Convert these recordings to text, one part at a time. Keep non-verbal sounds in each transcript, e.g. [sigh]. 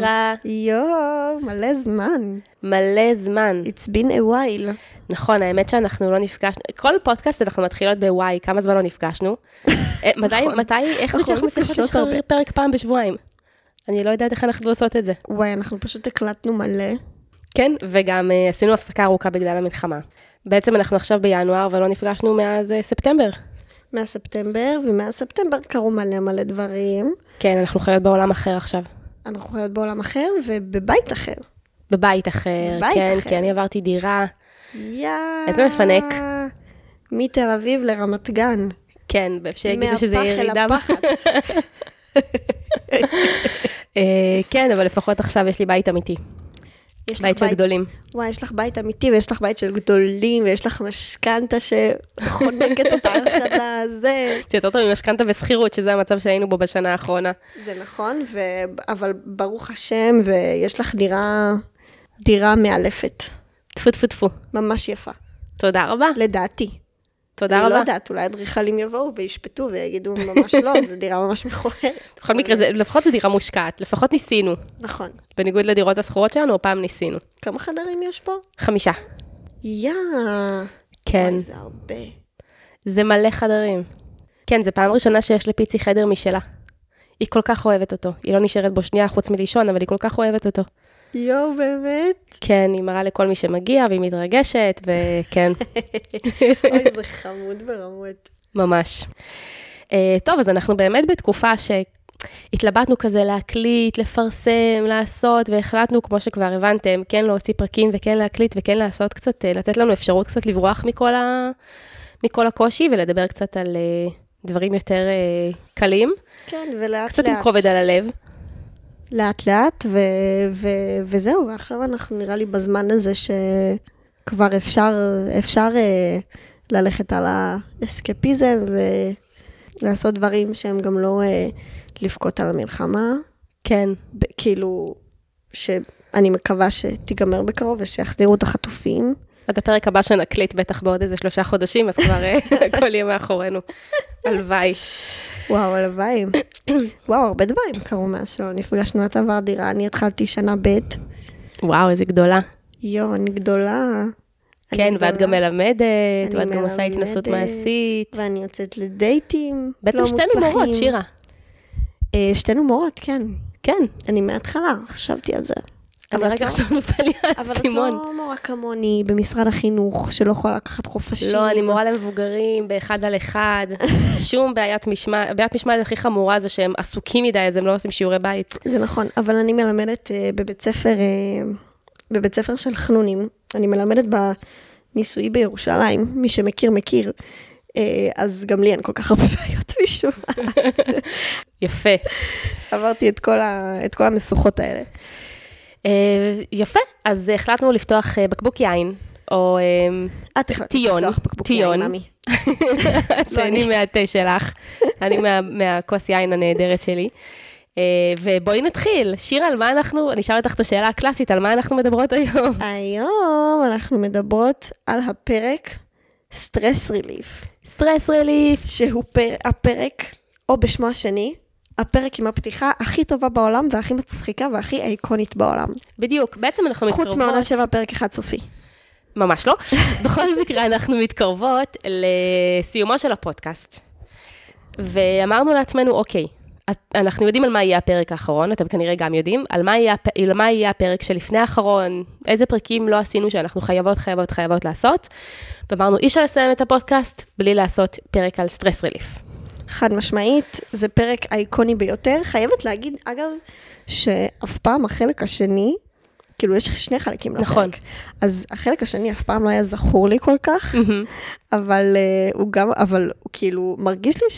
שירה. יואו, מלא זמן. מלא זמן. It's been a while. נכון, האמת שאנחנו לא נפגשנו, כל פודקאסט אנחנו מתחילות בוואי, כמה זמן לא נפגשנו. אה, [laughs] מתי, נכון. מתי, איך זה אנחנו שאנחנו מצליחות. לשחרר פרק פעם בשבועיים? אני לא יודעת איך אנחנו עושות את זה. וואי, אנחנו פשוט הקלטנו מלא. כן, וגם אה, עשינו הפסקה ארוכה בגלל המלחמה. בעצם אנחנו עכשיו בינואר ולא נפגשנו מאז אה, ספטמבר. מהספטמבר, ומאז ספטמבר קרו מלא מלא דברים. כן, אנחנו חיות בעולם אחר עכשיו. אנחנו חיות בעולם אחר ובבית אחר. בבית אחר, בבית כן, אחר. כי אני עברתי דירה. יאה. איזה מפנק. מתל אביב לרמת גן. כן, שיגידו שזה מהפח אל ירידה. ב- הפחת. [laughs] אה, כן, אבל לפחות עכשיו יש לי בית אמיתי. יש לך בית של גדולים. וואי, יש לך בית אמיתי ויש לך בית של גדולים ויש לך משכנתה שחונקת אותך עד הזה. זה יותר טוב ממשכנתה ושכירות, שזה המצב שהיינו בו בשנה האחרונה. זה נכון, ו... אבל ברוך השם, ויש לך דירה, דירה מאלפת. טפו טפו טפו. ממש יפה. תודה רבה. לדעתי. תודה אני רבה. לא יודעת, אולי אדריכלים יבואו וישפטו ויגידו ממש לא, זו דירה ממש מכוערת. בכל מקרה, זה- לפחות זו דירה מושקעת, לפחות ניסינו. נכון. בניגוד לדירות השכורות שלנו, הפעם ניסינו. כמה חדרים יש פה? חמישה. יא. כן, וואי, זה הרבה. זה מלא חדרים. כן, זו פעם ראשונה שיש לפיצי חדר משלה. היא כל כך אוהבת אותו. היא לא נשארת בו שנייה חוץ מלישון, אבל היא כל כך אוהבת אותו. יואו, באמת? כן, היא מראה לכל מי שמגיע, והיא מתרגשת, וכן, [laughs] אוי, זה חמוד ברמות. ממש. אה, טוב, אז אנחנו באמת בתקופה שהתלבטנו כזה להקליט, לפרסם, לעשות, והחלטנו, כמו שכבר הבנתם, כן להוציא פרקים וכן להקליט וכן לעשות קצת, אה, לתת לנו אפשרות קצת לברוח מכל, ה... מכל הקושי ולדבר קצת על אה, דברים יותר אה, קלים, כן, ולאט לאט. קצת עם כובד על הלב. לאט לאט, ו- ו- וזהו, ועכשיו אנחנו נראה לי בזמן הזה שכבר אפשר, אפשר אה, ללכת על האסקפיזם ולעשות דברים שהם גם לא אה, לבכות על המלחמה, כן, ב- כאילו, שאני מקווה שתיגמר בקרוב ושיחזירו את החטופים. עד הפרק הבא שנקליט בטח בעוד איזה שלושה חודשים, אז כבר אה, [laughs] הכל יהיה מאחורינו. הלוואי. וואו, הלוואי. וואו, הרבה דברים קרו מאז שלא נפגשנו, את עבר דירה, אני התחלתי שנה ב', וואו, איזה גדולה. יואו, אני גדולה. אני כן, ואת גם. מלמדת, ואת גם עושה התנסות. מעשית. ואני יוצאת לדייטים בעצם לא שתינו מוצלחים. מורות, שירה. אה, שתינו מורות, כן. כן, אני מההתחלה, חשבתי על זה. את רגע לא- עכשיו נופל לי אבל את האסימון. לא מורה כמוני במשרד החינוך, שלא יכולה לקחת חופשים. לא, אני מורה למבוגרים באחד על אחד. [laughs] שום בעיית משמעת, בעיית משמעת הכי חמורה זה שהם עסוקים מדי, אז הם לא עושים שיעורי בית. זה נכון, אבל אני מלמדת אה, בבית ספר, אה, בבית ספר של חנונים. אני מלמדת בניסויי בירושלים, מי שמכיר, מכיר. אה, אז גם לי אין כל כך הרבה [laughs] בעיות מה. [laughs] יפה. עברתי את כל, ה, את כל המשוכות האלה. אה, יפה, אז החלטנו לפתוח אה, בקבוק יין, או את החלטת תיון, תיון. ממי. [laughs] תהני מהתה שלך, אני מה- מהכוס יין הנהדרת שלי. אה, ובואי נתחיל. שירה, על מה אנחנו, אני אשאל אותך את השאלה הקלאסית, על מה אנחנו מדברות היום? [laughs] היום אנחנו מדברות על הפרק Stress Relief, Stress Relief. שהוא פר, הפרק, או בשמו השני, הפרק עם הפתיחה הכי טובה בעולם והכי מצחיקה והכי איקונית בעולם. בדיוק, בעצם אנחנו מתקרבות... חוץ מעונה שבע, פרק אחד סופי. ממש לא. [laughs] בכל מקרה, אנחנו מתקרבות לסיומו של הפודקאסט. ואמרנו לעצמנו, אוקיי, אנחנו יודעים על מה יהיה הפרק האחרון, אתם כנראה גם יודעים, על מה יהיה, על מה יהיה הפרק שלפני האחרון, איזה פרקים לא עשינו שאנחנו חייבות, חייבות, חייבות לעשות. ואמרנו, אי אפשר לסיים את הפודקאסט בלי לעשות פרק על Stress Relief. חד משמעית, זה פרק איקוני ביותר. חייבת להגיד, אגב, שאף פעם החלק השני, כאילו יש שני חלקים לפרק. נכון. אז החלק השני אף פעם לא היה זכור לי כל כך, אבל אה, הוא גם, אבל הוא כאילו מרגיש לי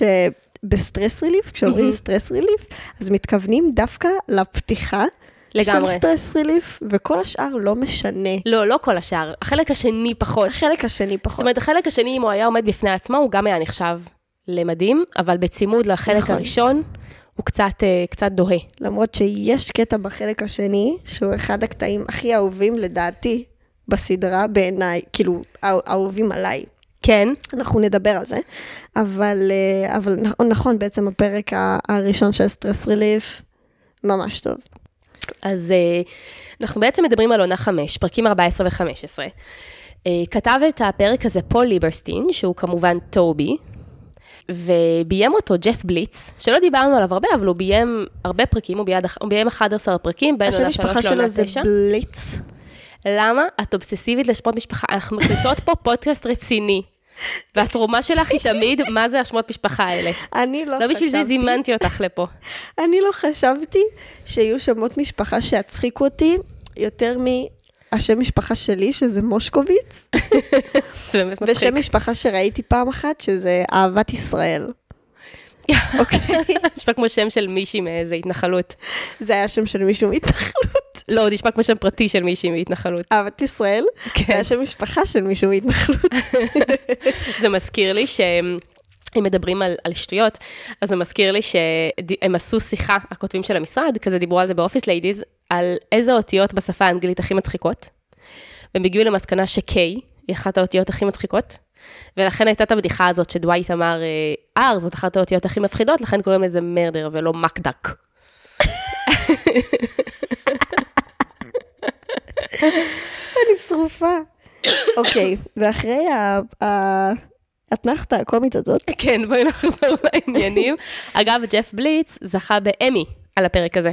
שב Stress Relief, כשאומרים Stress Relief, אז מתכוונים דווקא לפתיחה. לגמרי. של Stress Relief, וכל השאר לא משנה. לא, לא כל השאר, החלק השני פחות. החלק השני זאת פחות. אומרת, החלק השני, אם הוא היה עומד בפני עצמו, הוא גם היה נחשב למדהים, אבל בצימוד לחלק נכון. הראשון, הוא קצת, אה, קצת דוהה. למרות שיש קטע בחלק השני, שהוא אחד הקטעים הכי אהובים לדעתי בסדרה בעיניי, כאילו, אה- אהובים עליי. כן, אנחנו נדבר על זה, אבל, אה, אבל נכון, בעצם הפרק הראשון של סטרס ריליף, ממש טוב. אז אה, אנחנו בעצם מדברים על עונה 5, פרקים 14 ו-15. אה, כתב את הפרק הזה פול ליברסטין, שהוא כמובן טובי, וביים אותו ג'ף בליץ, שלא דיברנו עליו הרבה, אבל הוא ביים הרבה פרקים, הוא ביים, הוא ביים 11 פרקים, בין השם עונה 3 משפחה לעונה שלו 9. זה בליץ. למה את אובססיבית לשמות משפחה? אנחנו מקליטות פה פודקאסט רציני. והתרומה שלך היא תמיד, [laughs] מה זה השמות משפחה האלה? אני לא לא בשביל זה חשבתי, זימנתי אותך לפה. אני לא חשבתי שיהיו שמות משפחה שיצחיקו אותי יותר מהשם משפחה שלי, שזה מושקוביץ, זה באמת מצחיק. ושם משפחה שראיתי פעם אחת, שזה אהבת ישראל. [laughs] אוקיי? נשמע כמו שם של מישהי מאיזה התנחלות. זה היה שם של מישהו מהתנחלות. לא, נשמע כמו שם פרטי של מישהי מהתנחלות. אהבת ישראל, כן. זה היה שם משפחה של מישהו מהתנחלות. [laughs] זה מזכיר לי ש... אם מדברים על, על שטויות, אז זה מזכיר לי שהם עשו שיחה, הכותבים של המשרד, כזה דיברו על זה ב Office Ladies, על איזה אותיות בשפה האנגלית הכי מצחיקות. והם הגיעו למסקנה ש-K היא אחת האותיות הכי מצחיקות, ולכן הייתה את הבדיחה הזאת שדווייט אמר, R זאת אחת האותיות הכי מפחידות, לכן קוראים לזה murder ולא mukduk. אני שרופה. אוקיי, ואחרי האתנחתא הקומית הזאת, כן, בואי נחזור לעניינים. אגב, ג'ף בליץ זכה באמי על הפרק הזה,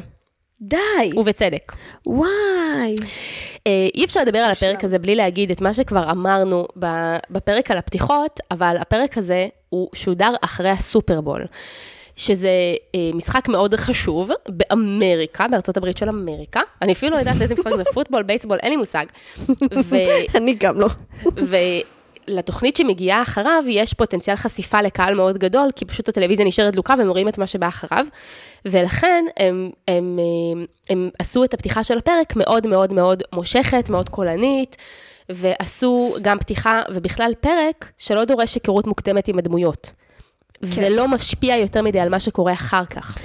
די, ובצדק. וואי. אה, אי אפשר לדבר על הפרק הזה בלי להגיד את מה שכבר אמרנו בפרק על הפתיחות, אבל הפרק הזה הוא שודר אחרי הסופרבול. שזה אה, משחק מאוד חשוב באמריקה, בארצות הברית של אמריקה. אני אפילו לא יודעת איזה משחק זה, [laughs] פוטבול, בייסבול, אין לי מושג. [laughs] ו- אני גם לא. ולתוכנית שמגיעה אחריו, יש פוטנציאל חשיפה לקהל מאוד גדול, כי פשוט הטלוויזיה נשארת דלוקה והם רואים את מה שבא אחריו. ולכן הם, הם, הם, הם עשו את הפתיחה של הפרק מאוד מאוד מאוד מושכת, מאוד קולנית, ועשו גם פתיחה ובכלל פרק שלא דורש היכרות מוקדמת עם הדמויות. ולא משפיע יותר מדי על מה שקורה אחר כך.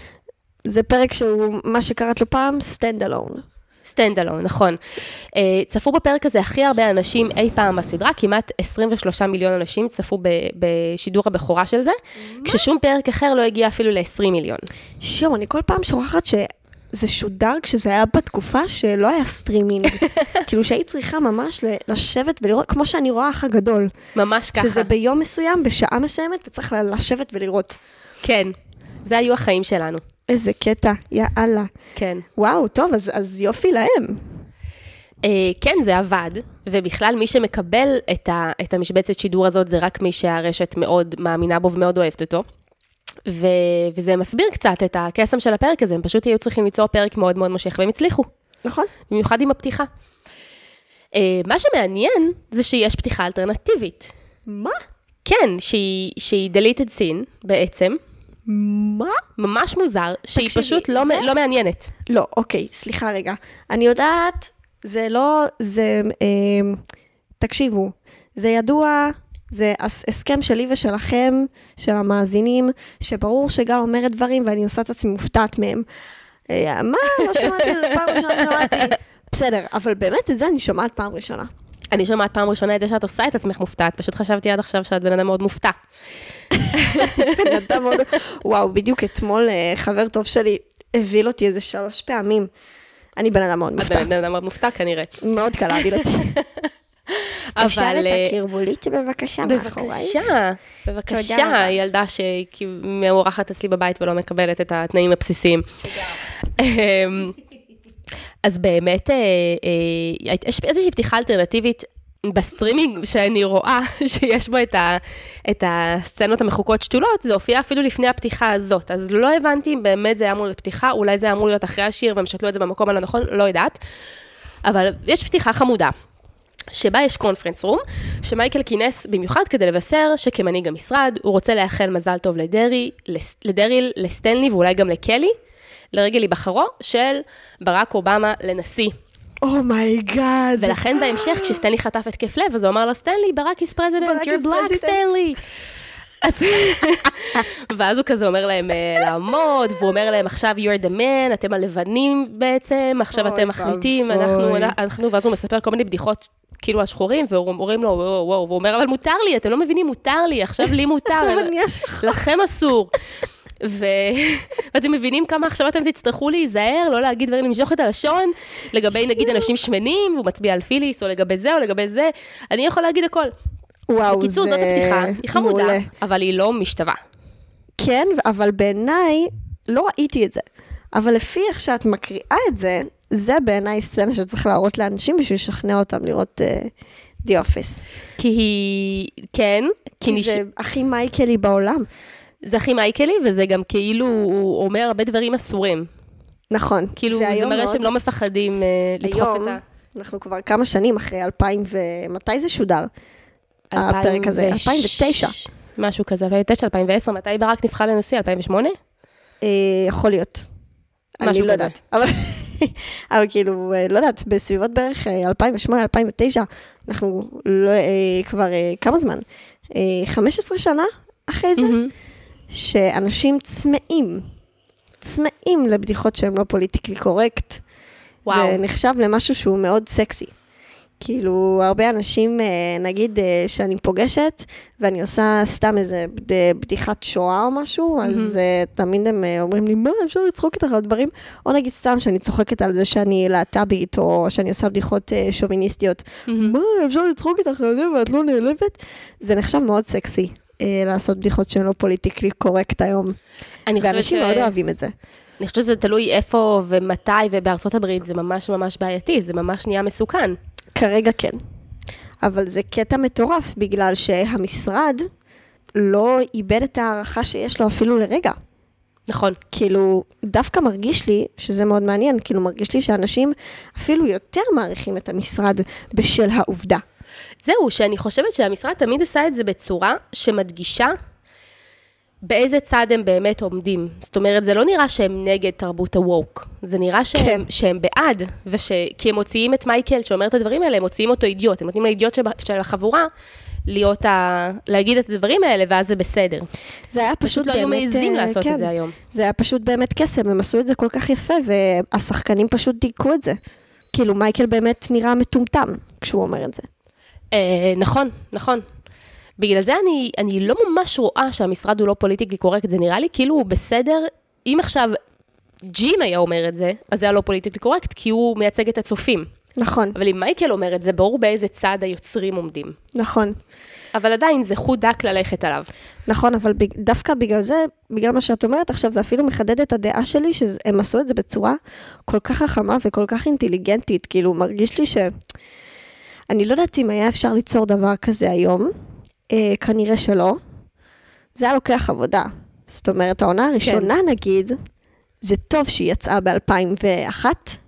זה פרק שהוא, מה שקראת לו פעם, stand alone. stand alone, נכון. אה, צפו בפרק הזה הכי הרבה אנשים אי פעם בסדרה, כמעט 23 מיליון אנשים צפו ב- בשידור הבכורה של זה, כששום פרק אחר לא הגיע אפילו ל-20 מיליון. שואו, אני כל פעם שוכחת שזה שודר כשזה היה בתקופה שלא היה סטרימינג. [laughs] כאילו שהיית צריכה ממש לשבת ולראות, כמו שאני רואה אח הגדול. ממש ככה. שזה ביום מסוים, בשעה מסוימת, וצריך לשבת ולראות. כן, זה היו החיים שלנו. איזה קטע, יא אללה. כן. וואו, טוב, אז, אז יופי להם. אה, כן, זה עבד, ובכלל מי שמקבל את, ה, את המשבצת שידור הזאת זה רק מי שהרשת מאוד מאמינה בו ומאוד אוהבת אותו. ו, וזה מסביר קצת את הקסם של הפרק הזה, הם פשוט היו צריכים ליצור פרק מאוד מאוד מושך, והם הצליחו, נכון? במיוחד עם הפתיחה. אה, מה שמעניין זה שיש פתיחה אלטרנטיבית. מה? כן, שהיא, שהיא deleted scene בעצם, מה? ממש מוזר, שהיא תקשיבי, פשוט לא, זה- לא מעניינת. לא, אוקיי, סליחה רגע. אני יודעת, זה לא, זה, אה, תקשיבו, זה ידוע, זה הס- הסכם שלי ושלכם, של המאזינים, שברור שגל אומרת דברים ואני עושה את עצמי מופתעת מהם. אה, מה? לא שמעתי את זה פעם ראשונה שמעתי. בסדר, אבל באמת את זה אני שומעת פעם ראשונה. אני שומעת פעם ראשונה את זה שאת עושה את עצמך מופתעת, פשוט חשבתי עד עכשיו שאת בן אדם מאוד מופתע. בן אדם מאוד... וואו, בדיוק אתמול אה, חבר טוב שלי הביא אותי איזה שלוש פעמים. אני בן אדם מאוד את מופתע. בן אדם מאוד מופתע כנראה. מאוד קל להביא אותי. [laughs] אפשר אבל... את אה, הקרבולית בבקשה מאחוריי? בבקשה, בבקשה, תודה. ילדה שמאורחת אצלי בבית ולא מקבלת את התנאים הבסיסיים. אמ, אז באמת, אה, אה, יש איזושהי פתיחה אלטרנטיבית בסטרימינג שאני רואה [laughs] שיש בו את, ה, את הסצנות המחוקות שתולות, זה הופיע אפילו לפני הפתיחה הזאת. אז לא הבנתי אם באמת זה היה אמור להיות פתיחה, אולי זה היה אמור להיות אחרי השיר והם שתלו את זה במקום הלא נכון, לא יודעת. אבל יש פתיחה חמודה. שבה יש conference room, שמייקל כינס במיוחד כדי לבשר שכמנהיג המשרד, הוא רוצה לאחל מזל טוב לדרעי, לס- לדריל, לסטנלי ואולי גם לקלי, לרגל היבחרו של ברק אובמה לנשיא. Oh my God. ולכן בהמשך, כשסטנלי חטף התקף לב, אז הוא אמר לו, סטנלי, Barack is president, Barack you're is black, president." סטנלי. אז- [laughs] ואז הוא כזה אומר להם אה, לעמוד, והוא אומר להם, עכשיו you're the man, אתם הלבנים בעצם, עכשיו אתם מחליטים, אנחנו. אנחנו, ואז הוא מספר כל מיני בדיחות. כאילו השחורים, ואומרים לו, וואו, וואו, והוא אומר, אבל מותר לי, אתם לא מבינים, מותר לי, עכשיו לי מותר, עכשיו אני השחור. לכם אסור. ו... [laughs] ואתם מבינים כמה עכשיו אתם תצטרכו להיזהר, לא להגיד דברים, למשוך את הלשון, לגבי נגיד אנשים שמנים, והוא מצביע על פיליס, או לגבי זה, או לגבי זה, אני יכול להגיד הכל. וואו, בקיצור, זה זאת הפתיחה, היא חמודה, מעולה. אבל היא לא משתווה. כן, אבל בעיניי, לא ראיתי את זה. אבל לפי איך שאת מקריאה את זה, זה בעיניי סצנה שצריך להראות לאנשים בשביל לשכנע אותם לראות uh, The Office. כי היא, כן, כי, כי נש... זה הכי מייקלי בעולם. זה הכי מייקלי, וזה גם כאילו, הוא אומר הרבה דברים אסורים. נכון. כאילו, זה מראה מאוד- שהם לא מפחדים אה, לדחוף היום, את ה... אנחנו כבר כמה שנים אחרי 2000 ו... מתי זה שודר? הפרק הזה, 2009. משהו כזה, 2009, 2010, מתי ברק נבחר לנשיא? 2008? אה, יכול להיות. אני לא כזה. יודעת. אבל, [laughs] אבל כאילו, אה, לא יודעת, בסביבות בערך 2008-2009, אנחנו לא, אה, כבר אה, כמה זמן? אה, 15 שנה אחרי זה. שאנשים צמאים, צמאים לבדיחות שהן לא פוליטיקלי קורקט. וואו. זה נחשב למשהו שהוא מאוד סקסי. כאילו, הרבה אנשים, אה, נגיד אה, שאני פוגשת, ואני עושה סתם איזה בד- בדיחת שואה או משהו, אז אה, תמיד הם אומרים לי, מה, אפשר לצחוק איתך על דברים? או נגיד סתם שאני צוחקת על זה שאני להט"בית, או שאני עושה בדיחות שוביניסטיות. מה, אפשר לצחוק איתך על זה ואת לא נעלבת? זה נחשב מאוד סקסי. אה, לעשות בדיחות שהן לא פוליטיקלי קורקט היום. אני חושבת ואנשים ש- מאוד אוהבים את זה. אני חושבת שזה תלוי איפה ומתי, ובארצות הברית זה ממש ממש בעייתי, זה ממש נהיה מסוכן. כרגע כן. אבל זה קטע מטורף, בגלל שהמשרד לא איבד את ההערכה שיש לו אפילו לרגע. נכון. כאילו, דווקא מרגיש לי, שזה מאוד מעניין, כאילו מרגיש לי שאנשים אפילו יותר מעריכים את המשרד בשל העובדה. זהו, שאני חושבת שהמשרד תמיד עשה את זה בצורה שמדגישה באיזה צד הם באמת עומדים. זאת אומרת, זה לא נראה שהם נגד תרבות הווק. זה נראה שהם, כן. שהם בעד, וש... כי הם מוציאים את מייקל שאומר את הדברים האלה, הם מוציאים אותו אידיוט. הם נותנים לאידיוט שב... של החבורה להיות ה... להגיד את הדברים האלה, ואז זה בסדר. זה היה פשוט פשוט לא באמת... היו מעיזים אה, לעשות כן, את זה היום. זה היה פשוט באמת קסם, הם עשו את זה כל כך יפה, והשחקנים פשוט דייקו את זה. כאילו, מייקל באמת נראה מטומטם כשהוא אומר את זה. אה, נכון, נכון. בגלל זה אני, אני לא ממש רואה שהמשרד הוא לא פוליטיקלי קורקט, זה נראה לי כאילו הוא בסדר, אם עכשיו ג'ים היה אומר את זה, אז זה היה לא פוליטיקלי קורקט, כי הוא מייצג את הצופים. נכון, אבל אם מייקל אומר את זה, ברור באיזה צד היוצרים עומדים. נכון. אבל עדיין זה חוט דק ללכת עליו. נכון, אבל דווקא בגלל זה, בגלל מה שאת אומרת עכשיו, זה אפילו מחדד את הדעה שלי, שהם עשו את זה בצורה כל כך חכמה וכל כך אינטליגנטית. כאילו, מרגיש לי ש... אני לא יודעת אם היה אפשר ליצור דבר כזה היום, אה, כנראה שלא. זה היה לוקח עבודה. זאת אומרת, העונה הראשונה, כן. נגיד, זה טוב שהיא יצאה ב-2001,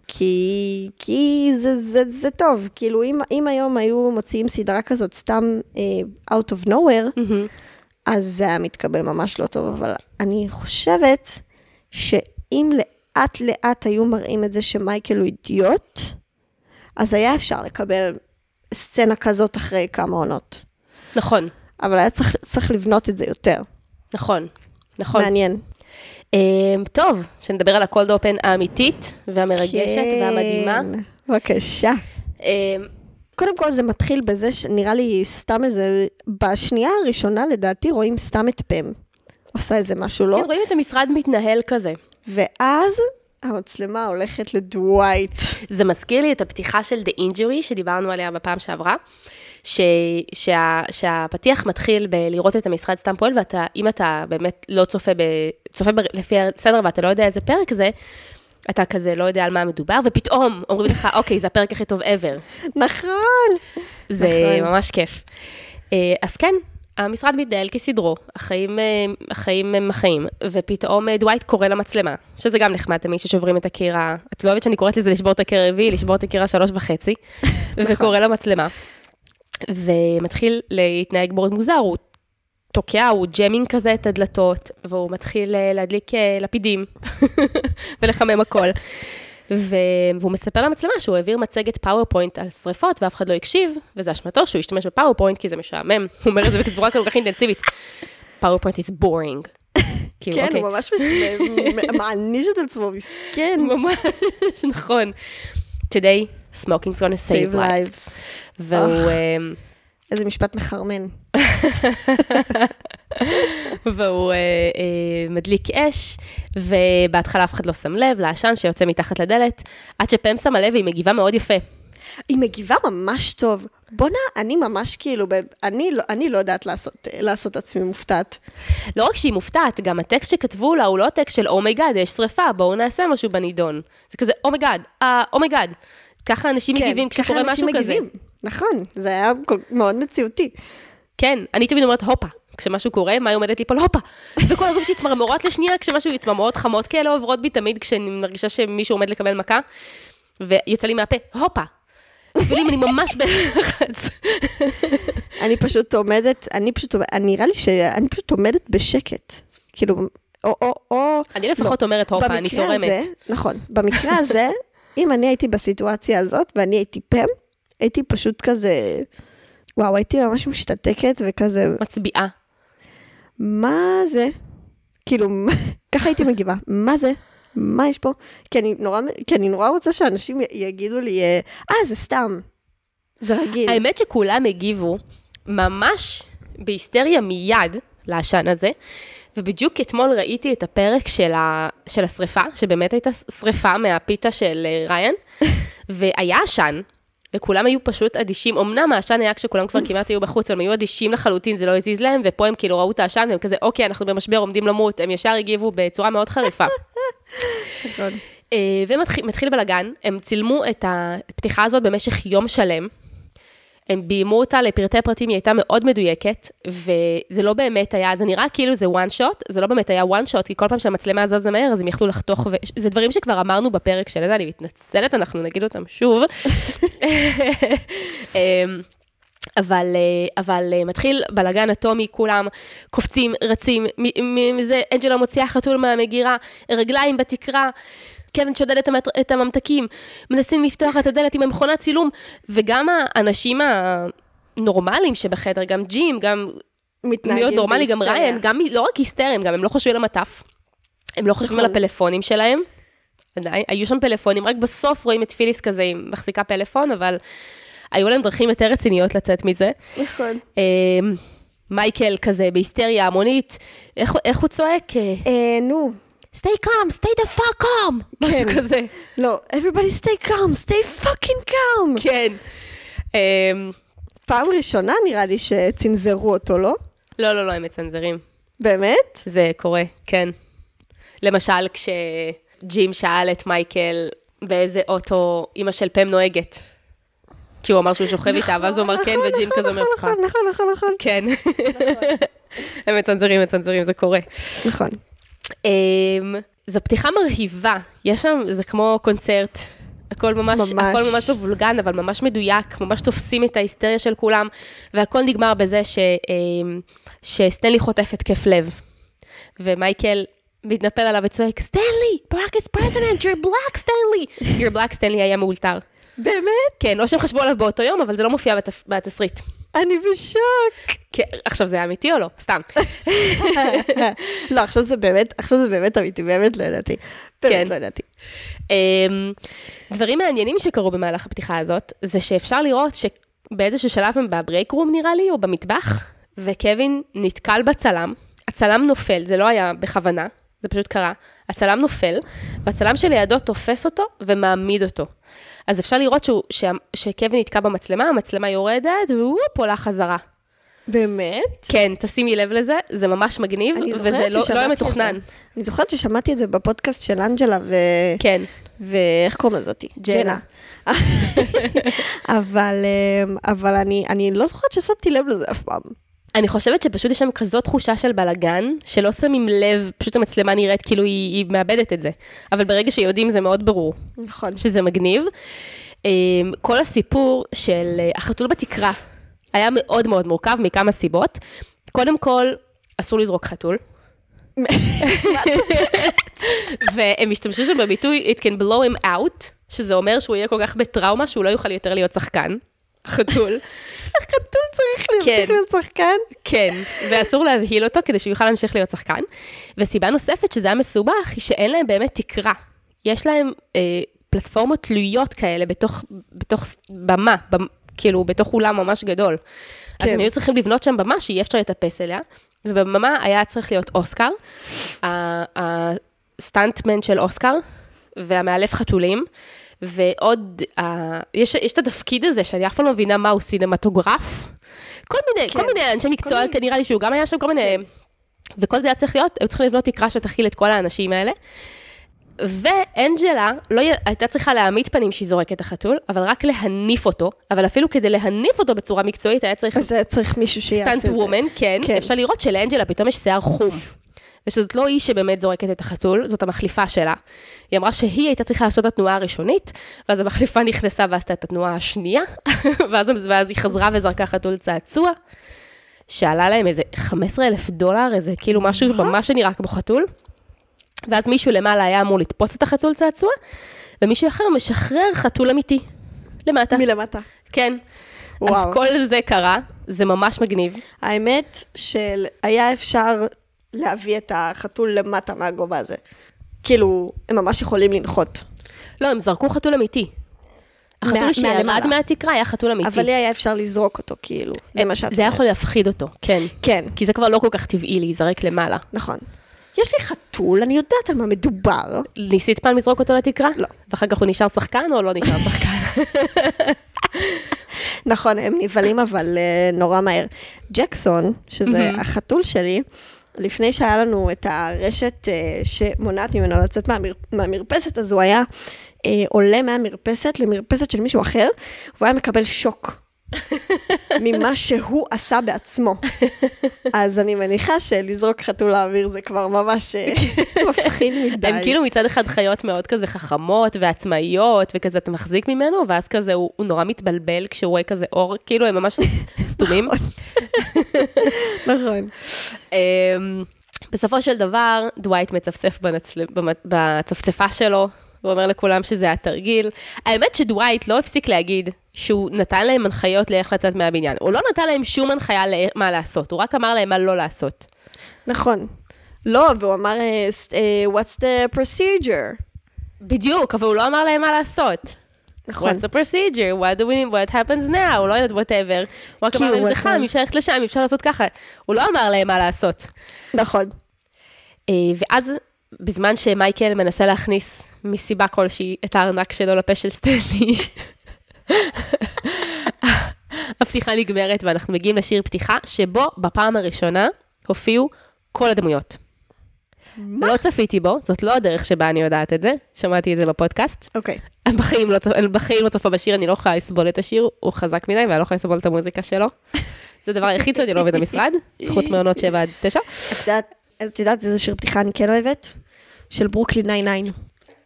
כי, כי זה, זה, זה טוב. כאילו, אם, אם היום היו מוציאים סדרה כזאת סתם uh, out of nowhere, אז זה היה מתקבל ממש לא טוב, אבל אני חושבת שאם לאט לאט היו מראים את זה שמייקל הוא אידיוט, אז היה אפשר לקבל סצנה כזאת אחרי כמה עונות. נכון, אבל היה צריך, צריך לבנות את זה יותר. נכון, נכון. מעניין. אה, טוב, שנדבר על הקולד אופן האמיתית והמרגשת כן. והמדהימה. בבקשה. אה, קודם כל זה מתחיל בזה שנראה לי סתם איזה, בשנייה הראשונה לדעתי רואים סתם את פם. עושה איזה משהו, לא? כן, רואים את המשרד מתנהל כזה. ואז המצלמה הולכת לדווייט. זה מזכיר לי את הפתיחה של The Injury, שדיברנו עליה בפעם שעברה, ש, שה, שהפתיח מתחיל בלראות את המשרד סתם פועל, ואתה, אם אתה באמת לא צופה, ב, צופה ב, לפי הסדר ואתה לא יודע איזה פרק זה, אתה כזה לא יודע על מה מדובר, ופתאום אומרים לך, [laughs] אוקיי, זה הפרק הכי טוב ever. נכון. זה נכון. ממש כיף. אה, אז כן, המשרד מתנהל כסדרו, החיים, אה, החיים הם החיים, ופתאום אה, דווייט קורא למצלמה, שזה גם נחמד תמיד ששוברים את הקיר ה... את לא אוהבת שאני קוראת לזה לשבור את הקיר הרביעי, לשבור את הקיר השלוש וחצי, [laughs] וקורא למצלמה. ומתחיל להתנהג מאוד מוזר, הוא תוקע, הוא jamming כזה את הדלתות, והוא מתחיל אה, להדליק לפידים [laughs] ולחמם הכל. ו... והוא מספר למצלמה שהוא העביר מצגת פאורפוינט על שריפות ואף אחד לא הקשיב, וזה אשמתו שהוא השתמש בפאורפוינט כי זה משעמם. [laughs] הוא אומר את זה בצורה כל כך אינטנסיבית. פאורפוינט is boring. [laughs] כאילו, כן, אוקיי. הוא ממש מש- מ- [laughs] מעניש את עצמו, מסכן. ממש, נכון. Today, smoking is gonna save lives. והוא... אמ, איזה משפט מחרמן. והוא אה, אה, מדליק אש, ובהתחלה אף אחד לא שם לב לעשן שיוצא מתחת לדלת, עד שפם שמה לב והיא מגיבה מאוד יפה. היא מגיבה ממש טוב. בואנה, אני ממש כאילו, אני לא, אני לא יודעת לעשות, לעשות עצמי מופתעת. לא רק שהיא מופתעת, גם הטקסט שכתבו לה הוא לא טקסט של oh my god, יש שריפה, בואו נעשה משהו בנידון. זה כזה אומייגאד, אה, אומייגאד. ככה אנשים מגיבים כשקורה כן, משהו אנשים כזה. מגיבים. נכון, זה היה מאוד מציאותי. כן, אני תמיד אומרת הופה. כשמשהו קורה, מה היא עומדת ליפול? הופה. וכל הגוף שלי צמרמורות לשנייה, כשמשהו, צמרמורות חמות כאלה עוברות בי תמיד כשאני מרגישה שמישהו עומד לקבל מכה, ויוצא לי מהפה, הופה. אפילו אם אני ממש בלחץ. אני פשוט עומדת, אני פשוט, נראה לי שאני פשוט עומדת בשקט. כאילו, או, או, או... אני לפחות אומרת, הופה, אני תורמת. הזה, נכון, במקרה הזה, אם אני הייתי בסיטואציה הזאת ואני הייתי פם, הייתי פשוט כזה, וואו, הייתי ממש משתתקת וכזה, מצביעה. מה זה? כאילו, [laughs] ככה הייתי מגיבה, מה זה? מה יש פה? כי אני נורא, כי אני נורא רוצה שאנשים יגידו לי, אה, "אה, זה סתם. זה רגיל. האמת שכולם הגיבו ממש בהיסטריה מיד לעשן הזה, ובדיוק אתמול ראיתי את הפרק של, ה... של השריפה, שבאמת הייתה שריפה מהפיתה של אה, ריין, [laughs] והיה עשן. וכולם היו פשוט אדישים, אמנם העשן היה כשכולם כבר כמעט היו בחוץ, אבל הם היו אדישים לחלוטין, זה לא הזיז להם, ופה הם כאילו ראו את העשן, והם כזה, אוקיי, אנחנו במשבר, עומדים למות, הם ישר הגיבו בצורה מאוד חריפה. [laughs] נכון. אה, ומתחיל בלאגן, הם צילמו את הפתיחה הזאת במשך יום שלם. הם ביימו אותה לפרטי פרטים, היא הייתה מאוד מדויקת, וזה לא באמת היה, זה נראה כאילו זה one shot, זה לא באמת היה one shot, כי כל פעם שהמצלמה זזה מהר, אז הם יכלו לחתוך, ו... זה דברים שכבר אמרנו בפרק של זה, אני מתנצלת, אנחנו נגיד אותם שוב. [laughs] אמ, אבל, אה, אבל אה, מתחיל בלאגן אטומי, כולם קופצים, רצים, מ- מזה אנג'לה מוציאה חתול מהמגירה, רגליים בתקרה, קווין שודד את, המת... את הממתקים, מנסים לפתוח את הדלת עם המכונת צילום, וגם האנשים הנורמליים שבחדר, גם ג'ים, גם מתנהגים נורמלי, גם. ריין, גם לא רק היסטריים, גם הם לא חושבים על המטף, הם לא חושבים על נכון. הפלאפונים שלהם. עדיין, היו שם פלאפונים, רק בסוף רואים את פיליס כזה, היא מחזיקה פלאפון, אבל היו להם דרכים יותר רציניות לצאת מזה. נכון. אמ, מייקל כזה בהיסטריה המונית, איך, איך הוא צועק? אה, אה, נו, stay calm, stay the fuck calm, משהו כזה. לא, everybody stay calm, stay fucking calm. כן. אמ, פעם ראשונה נראה לי שצנזרו אותו, לא? לא, לא, לא, הם מצנזרים. באמת? זה קורה, כן. למשל, כשג'ים שאל את מייקל באיזה אוטו אימא של פם נוהגת. כי הוא אמר שהוא שוכב איתה, ואז הוא אמר כן, נכון, וג'ים נכון, כזה אומר נכון, לך. נכון, נכון, נכון. כן. [laughs] הם מצנזרים, מצנזרים, זה קורה. נכון. אמ, זו פתיחה מרהיבה, יש שם, זה כמו קונצרט. הכל ממש, ממש. הכל ממש מבולגן, אבל ממש מדויק, ממש תופסים את ההיסטריה של כולם, והכל נגמר בזה ש, אמ, שסטנלי חוטף התקף לב. ומייקל מתנפל עליו וצועק, סטנלי, ברק is president, you're black סטנלי. you're black סטנלי היה מאולתר. באמת? כן, לא שהם חשבו עליו באותו יום, אבל זה לא מופיע. בתסריט. אני בשוק. כן, עכשיו זה אמיתי או לא? סתם. [laughs] לא, עכשיו זה באמת, עכשיו זה באמת אמיתי, באמת לא ידעתי. באמת כן. לא ידעתי. אמ, דברים מעניינים שקרו במהלך הפתיחה הזאת, זה שאפשר לראות שבאיזשהו שלב הם בברייק רום נראה לי, או במטבח, וקווין נתקל בצלם, הצלם נופל, זה לא היה בכוונה, זה פשוט קרה, הצלם נופל, והצלם שלידו תופס אותו ומעמיד אותו. אז אפשר לראות שהוא, שה, שקווין נתקע במצלמה, המצלמה יורדת, והוא עולה חזרה. באמת? כן, תשימי לב לזה, זה ממש מגניב, וזה לא, לא היה. מתוכנן. אני זוכרת ששמעתי את זה בפודקאסט של אנג'לה ו... כן. ואיך קוראים לזאתי? ג'נה. [laughs] אבל, אמ, אבל אני, אני לא זוכרת ששמתי לב לזה אף פעם. אני חושבת שפשוט יש שם כזאת תחושה של בלאגן, שלא שמים לב, פשוט המצלמה נראית כאילו היא, היא מאבדת את זה. אבל ברגע שיודעים זה מאוד ברור נכון. שזה מגניב. אמ, כל הסיפור של אה, החתול בתקרה היה מאוד מאוד מורכב מכמה סיבות. קודם כל, אסור לזרוק חתול. [laughs] והם השתמשו שם בביטוי It can blow him out, שזה אומר שהוא יהיה כל כך בטראומה שהוא לא יוכל יותר להיות שחקן. חתול. החתול צריך להמשיך כן. להיות שחקן? כן, ואסור להבהיל אותו כדי שהוא יוכל להמשיך להיות שחקן. וסיבה נוספת שזה היה מסובך, היא שאין להם באמת תקרה. יש להם אה, פלטפורמות תלויות כאלה בתוך, בתוך במה, במ, כאילו בתוך אולם ממש גדול. כן. אז כן. הם היו צריכים לבנות שם במה שיהיה אפשר לטפס אליה, ובבמה היה צריך להיות אוסקר, הסטנטמן של אוסקר, והמאלף חתולים, ועוד, ה- יש, יש את התפקיד הזה, שאני אף פעם לא מבינה מהו סינמטוגרף. כל מיני, כן. כל מיני אנשי מקצוע, מיני- נראה לי שהוא גם היה שם כל מיני... וכל זה היה צריך להיות, היו צריכים לבנות תקרה שתכיל את כל האנשים האלה. ואנג'לה לא י... הייתה צריכה להעמיד פנים שהיא זורקת את החתול, אבל רק להניף אותו, אבל אפילו כדי להניף אותו בצורה מקצועית היה צריך אז צריך מישהו שיעשה את סטנט זה. וומן, כן, כן. אפשר לראות שלאנג'לה פתאום יש שיער חום. ושזאת לא היא שבאמת זורקת את החתול, זאת המחליפה שלה. היא אמרה שהיא הייתה צריכה לעשות את התנועה הראשונית, ואז המחליפה נכנסה ועשתה את התנועה השנייה, [laughs] ואז, ואז היא חזרה וזרקה חתול צעצוע, שעלה להם איזה 15 אלף דולר, איזה כאילו משהו ממש שנראה כמו חתול. ואז מישהו למעלה היה אמור לתפוס את החתול צעצוע, ומישהו אחר משחרר חתול אמיתי. למטה. מלמטה. כן. וואו. אז כל זה קרה, זה ממש מגניב. האמת שהיה אפשר להביא את החתול למטה מהגובה הזה. כאילו, הם ממש יכולים לנחות. לא, הם זרקו חתול אמיתי. החתול מהלמעלה. מהתקרה היה חתול אמיתי. אבל לי היה אפשר לזרוק אותו, כאילו. זה מה שאת זה היה אומרת. יכול להפחיד אותו, כן. כן, כי זה כבר לא כל כך טבעי להיזרק למעלה. נכון. יש לי חתול, אני יודעת על מה מדובר. ניסית פעם לזרוק אותו לתקרה? לא. ואחר כך הוא נשאר שחקן או לא נשאר [laughs] שחקן? נכון, הם נבהלים אבל uh, נורא מהר. ג'קסון, שזה החתול שלי, לפני שהיה לנו את הרשת uh, שמונעת ממנו לצאת מהמר... מהמרפסת, אז הוא היה uh, עולה מהמרפסת למרפסת של מישהו אחר, והוא היה מקבל שוק. [laughs] ממה שהוא עשה בעצמו. אז אני מניחה שלזרוק חתול לאוויר זה כבר ממש אה, [laughs] מפחיד מדי. הם כאילו מצד אחד חיות מאוד כזה חכמות ועצמאיות, וכזה אתה מחזיק ממנו, ואז כזה הוא, הוא נורא מתבלבל כשהוא רואה כזה אור, כאילו הם ממש [laughs] סתומים. [laughs] נכון. אמ, בסופו של דבר, דווייט מצפצף בנצל... בצפצפה שלו, הוא אומר לכולם שזה היה תרגיל. האמת שדווייט לא הפסיק להגיד שהוא נתן להם הנחיות לאיך לצאת מהבניין. הוא לא נתן להם שום הנחיה למה לעשות, הוא רק אמר להם מה לא לעשות. נכון. לא, והוא אמר, אה, אה, what's the procedure? בדיוק, אבל הוא לא אמר להם מה לעשות. נכון. What's the procedure? What do we, what happens now? הוא לא יודעת whatever. הוא רק אמר להם, זה חם, אפשר ללכת לשם, אפשר לעשות ככה. הוא לא אמר להם מה לעשות. נכון. אה, ואז, בזמן שמייקל מנסה להכניס מסיבה כלשהי את הארנק שלו לפה של סטנלי, [laughs] הפתיחה נגמרת ואנחנו מגיעים לשיר פתיחה, שבו בפעם הראשונה הופיעו כל הדמויות. מה? לא צפיתי בו, זאת לא הדרך שבה אני יודעת את זה, שמעתי את זה בפודקאסט. אוקיי. אני בחיים לא, צופ... בחיים לא צופה בשיר, אני לא יכולה לסבול את השיר, הוא חזק מדי ואני לא יכולה לסבול את המוזיקה שלו. זה הדבר היחיד שאני לא אוהבת במשרד, חוץ מעונות 7 עד 9. את יודעת- איזה שיר פתיחה אני כן אוהבת? של ברוקלין 99.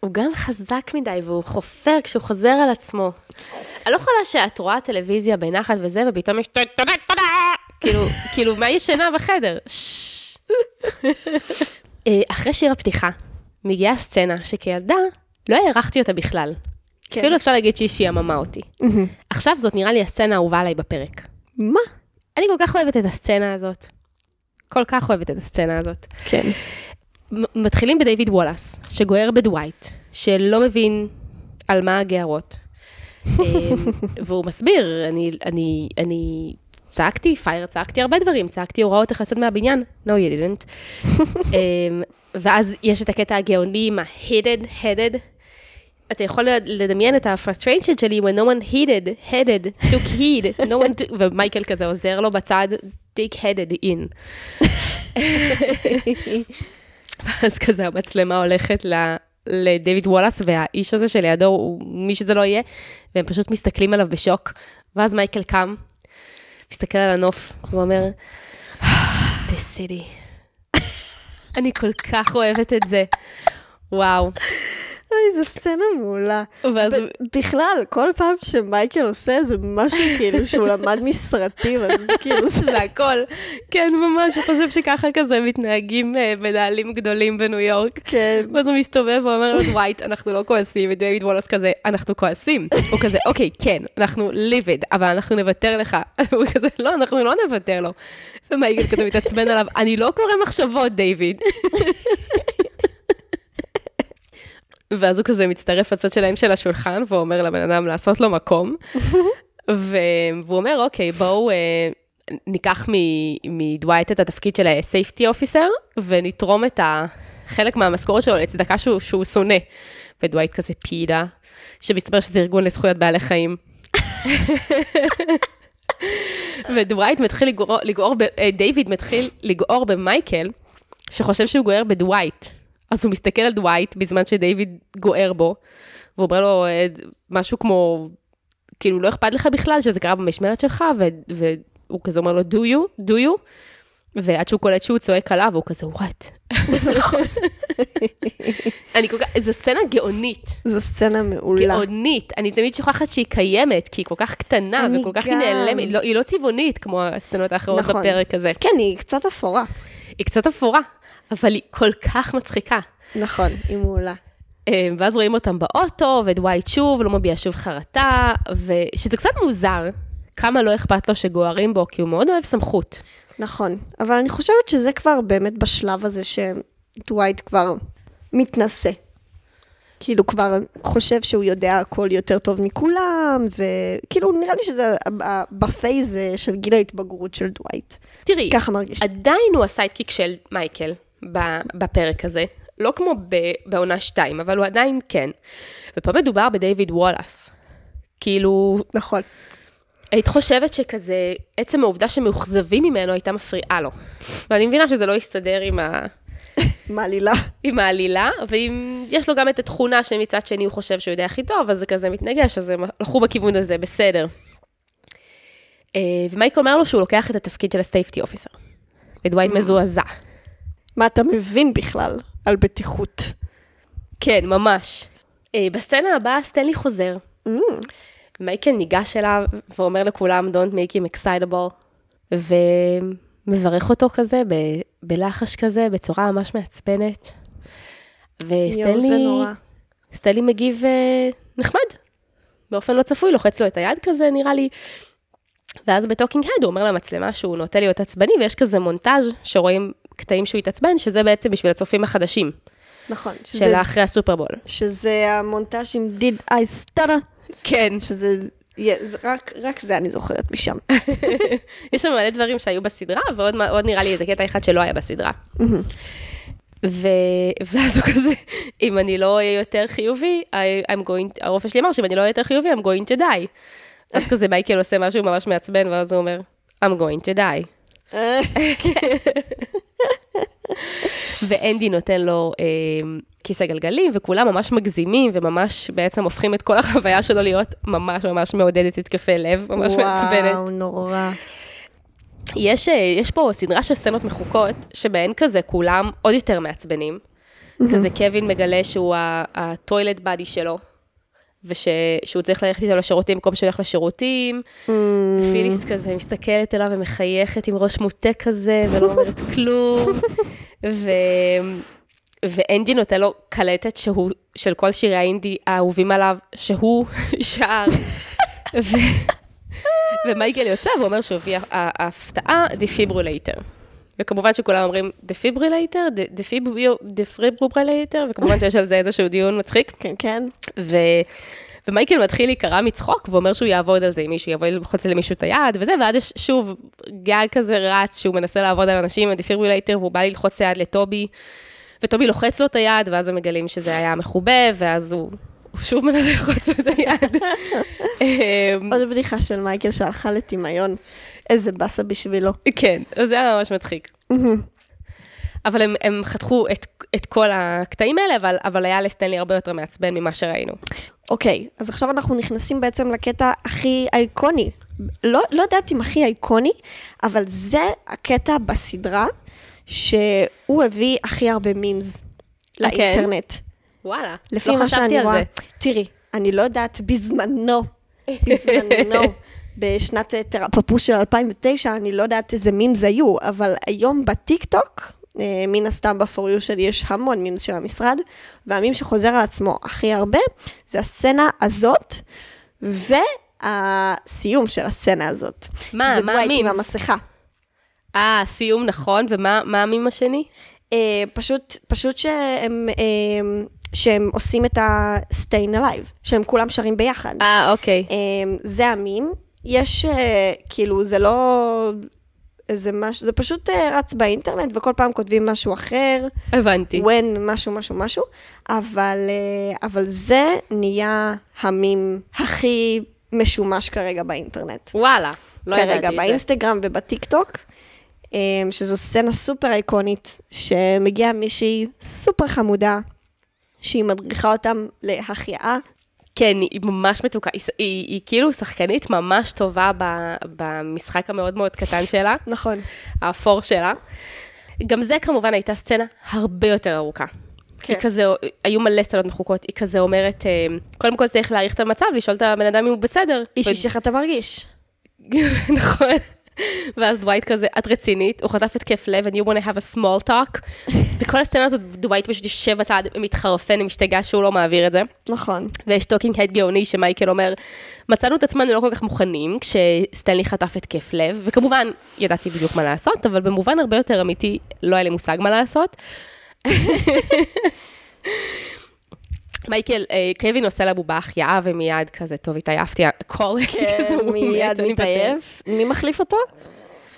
הוא גם חזק מדי והוא חופר כשהוא חוזר על עצמו. אני לא יכולה שאת רואה טלוויזיה בנחת וזה, ופתאום יש תודה, תודה, תודה. כאילו, כאילו, מה ישנה בחדר? אה, אחרי שיר הפתיחה, מגיעה סצנה שכילדה לא הערכתי אותה בכלל. כן. אפילו אפשר להגיד שהיא שיעממה אותי. עכשיו זאת נראה לי הסצנה האהובה עליי בפרק. מה? אני כל כך אוהבת את הסצנה הזאת. כל כך אוהבת את הסצנה הזאת. כן. מתחילים בדיוויד וולאס, שגוער בדווייט, שלא מבין על מה הגערות. [laughs] אמ, והוא מסביר, אני, אני, אני צעקתי, פייר, צעקתי הרבה דברים, צעקתי הוראות איך לצאת מהבניין, no you didn't. [laughs] אמ, ואז יש את הקטע הגאוני עם ה-headed, headed. אתה יכול לדמיין את ה-frustration שלי when no one heeded, headed, took heed, no one took, ומייקל כזה עוזר לו בצד, take headed in. [laughs] ואז כזה המצלמה הולכת ל... לדיוויד וולאס, והאיש הזה שלידו, הוא מי שזה לא יהיה, והם פשוט מסתכלים עליו בשוק. ואז מייקל קם, מסתכל על הנוף, ואומר, this city. [laughs] אני כל כך אוהבת את זה. וואו. אוי, זו סצנה מעולה. ואז בכלל, כל פעם שמייקל עושה איזה משהו כאילו שהוא [laughs] למד מסרטים, אז כאילו זה... זה הכל. כן, ממש, הוא חושב שככה כזה מתנהגים אה, מנהלים גדולים בניו יורק. כן. ואז הוא מסתובב ואומר לו, דווייט, אנחנו לא כועסים, ודייוויד וולאס כזה, אנחנו כועסים. הוא כזה, אוקיי, כן, אנחנו ליביד, אבל אנחנו נוותר לך. [laughs] הוא כזה, לא, אנחנו לא נוותר לו. ומייגל כזה מתעצבן עליו, אני לא קורא מחשבות, דיוויד. [laughs] ואז הוא כזה מצטרף לצד שלהם של השולחן, ואומר לבן אדם לעשות לו מקום. [laughs] והוא אומר, אוקיי, בואו, אה, ניקח מ- מדווייט את התפקיד של ה-safety officer, ונתרום את ה... חלק מהמשכורת שלו לצדקה שהוא, שהוא שונא. ודווייט כזה פידה, שמסתבר שזה ארגון לזכויות בעלי חיים. [laughs] ודווייט מתחיל לגרור, לגעור, ב- אה, דיוויד מתחיל לגעור במייקל, שחושב שהוא גוער בדווייט. אז הוא מסתכל על דווייט בזמן שדיוויד גוער בו, והוא אומר לו אה, משהו כמו, כאילו, לא אכפת לך בכלל שזה קרה במשמרת שלך, ו- והוא כזה אומר לו, do you? do you? ועד שהוא קולט שהוא צועק עליו, הוא כזה, what? [laughs] אני כל כך, זו סצנה גאונית. זו סצנה מעולה. גאונית. אני תמיד שוכחת שהיא קיימת, כי היא כל כך קטנה, וכל כך היא. נעלמת. לא, היא לא צבעונית כמו הסצנות האחרות נכון. בפרק הזה. כן, היא קצת אפורה. היא קצת אפורה, אבל היא כל כך מצחיקה. נכון, היא מעולה. אה, ואז רואים אותם באוטו, ודווייט שוב לא מביע שוב חרטה, ושזה קצת מוזר, כמה לא אכפת לו שגוערים בו, כי הוא מאוד אוהב סמכות. נכון, אבל אני חושבת שזה כבר באמת בשלב הזה שדווייט כבר מתנשא. כאילו כבר חושב שהוא יודע הכל יותר טוב מכולם, וכאילו נראה לי שזה ב phase של גיל ההתבגרות של דווייט. תראי, ככה מרגיש. עדיין הוא ה sidekick של מייקל בפרק הזה. לא כמו בעונה 2, אבל הוא עדיין כן. ופה מדובר בדייוויד וולאס. כאילו, נכון. היית חושבת שכזה, עצם העובדה שמאוכזבים ממנו הייתה מפריעה לו. ואני מבינה שזה לא יסתדר עם, ה... מעלילה. עם העלילה, ואם יש לו גם את התכונה שמצד שני הוא חושב שהוא יודע הכי טוב, אז זה כזה מתנגש, אז הם הלכו בכיוון הזה, בסדר. אה, ומייק אומר לו שהוא לוקח את התפקיד של ה safety officer. ודווייט מזועזע. מה אתה מבין בכלל על בטיחות? כן, ממש. אה, בסצנה הבאה סטנלי חוזר. Mm, מייקל ניגש אליו ואומר לכולם, Don't make him excitable, ומברך אותו כזה, ב- בלחש כזה, בצורה ממש מעצבנת. וסטנלי. סטנלי מגיב אה, נחמד, באופן לא צפוי, לוחץ לו את היד כזה, נראה לי. ואז ב talking head הוא אומר למצלמה שהוא נוטה להיות עצבני, ויש כזה מונטאז' שרואים קטעים שהוא התעצבן, שזה בעצם בשביל הצופים החדשים, נכון. של אחרי הסופרבול. שזה המונטאז' עם did I stutter, כן, שזה... זה רק, רק זה אני זוכרת משם. [laughs] יש שם מלא דברים שהיו בסדרה, ועוד נראה לי איזה קטע אחד שלא היה בסדרה. ו... ואז הוא כזה, אם אני לא אהיה יותר חיובי, I, I'm going, הרופא שלי אמר שאם אני לא אהיה יותר חיובי, I'm going to die. אז כזה מייקל עושה משהו ממש מעצבן, ואז הוא אומר, I'm going to die. ואנדי נותן לו אה, כיסא גלגלים, וכולם ממש מגזימים, וממש בעצם הופכים את כל החוויה שלו להיות ממש ממש מעודדת התקפי לב, ממש מעצבנת. וואו, נורא. יש, אה, יש פה סדרה של סצנות מחוקות, שבהן כזה כולם עוד יותר מעצבנים. כזה קווין מגלה שהוא הטוילט באדי שלו, ושהוא צריך ללכת איתו לשירותים במקום שהוא הולך לשירותים. פיליס כזה מסתכלת אליו ומחייכת עם ראש מוטה כזה, ולא אומרת כלום. ו... ואנדי נותן לו קלטת שהוא, של כל שירי האינדי האהובים עליו, שהוא [laughs] שר. ו... ומייקל יוצא ואומר שהוא הביא ההפתעה, defibrillator. וכמובן שכולם אומרים defibrillator, defibrillator, וכמובן שיש על זה איזשהו דיון מצחיק. כן, כן. ו... ומייקל מתחיל להיקרע מצחוק, ואומר שהוא יעבוד על זה, אם מישהו יבוא ללחוץ למישהו את היד וזה, ואז יש שוב גאג כזה רץ שהוא מנסה לעבוד על אנשים עם ה defibrillator, והוא בא ללחוץ את היד לטובי, וטובי לוחץ לו את היד, ואז הם מגלים שזה היה מחובב, ואז הוא, הוא שוב מנסה ללחוץ לו את היד. [laughs] עוד בדיחה של מייקל שהלכה לטמיון. איזה באסה בשבילו. כן, זה היה ממש מצחיק. אבל הם, הם חתכו את, את כל הקטעים האלה, אבל, אבל היה לסטנלי הרבה יותר מעצבן ממה שראינו. אוקיי, אז עכשיו אנחנו נכנסים בעצם לקטע הכי אייקוני. לא, לא יודעת אם הכי אייקוני, אבל זה הקטע בסדרה שהוא הביא הכי הרבה מימס לאינטרנט. וואלה, לפי לא מה חשבתי שאני על רואה. זה. תראי, אני לא יודעת בזמנו, בזמנו, [laughs] בשנת אה, תרפפוס של 2009, אני לא יודעת איזה מימס היו, אבל היום בטיקטוק, אה, מן הסתם ב-for you שלי יש המון מימס של המשרד, והמים שחוזר על עצמו הכי הרבה, זה הסצנה הזאת, והסיום של הסצנה הזאת. מה? שזה מה דווייט עם המימס? המסכה. אה, סיום נכון, ומה מה המים השני? אה, פשוט, פשוט שהם, אה, שהם עושים את ה-Stayin' Alive, שהם כולם שרים ביחד. אה, אוקיי. אה, זה המים. יש, אה, כאילו, זה לא, איזה משהו, זה פשוט אה, רץ באינטרנט, וכל פעם כותבים משהו אחר, הבנתי. when משהו, משהו, משהו, אבל, אה, אבל זה נהיה המים הכי משומש כרגע באינטרנט. וואלה, לא ידעתי כרגע, את זה. באינסטגרם ובטיקטוק, שזו סצנה סופר איקונית, שמגיעה מישהי סופר חמודה, שהיא מדריכה אותם להחייאה. כן, היא ממש מתוקה. היא, היא, היא כאילו שחקנית ממש טובה ב, במשחק המאוד מאוד קטן שלה, נכון. האפור שלה. גם זה כמובן הייתה סצנה הרבה יותר ארוכה. כן. היא כזה, היו מלא סצנות מחוקות, היא כזה אומרת, אה, קודם כל צריך להעריך את המצב, לשאול את הבן אדם אם הוא בסדר. איש איך אתה מרגיש? [laughs] נכון. ואז דווייט כזה, את רצינית, הוא חטף התקף לב, and you want to have a small talk. וכל הסצנה הזאת, דווייט פשוט יושב בצד, מתחרפן, משתגע שהוא לא מעביר את זה. נכון. ויש talking head גאוני שמייקל אומר, מצאנו את עצמנו לא כל כך מוכנים כשסטנלי חטף התקף לב, וכמובן, ידעתי בדיוק מה לעשות, אבל במובן הרבה יותר אמיתי, לא היה לי מושג מה לעשות. מייקל, אה, קווין עושה לבובה החייאה ומיד כזה, טוב, התעייפתי, הכל כזה, כן, הוא מיד מתעייף. מי מחליף אותו?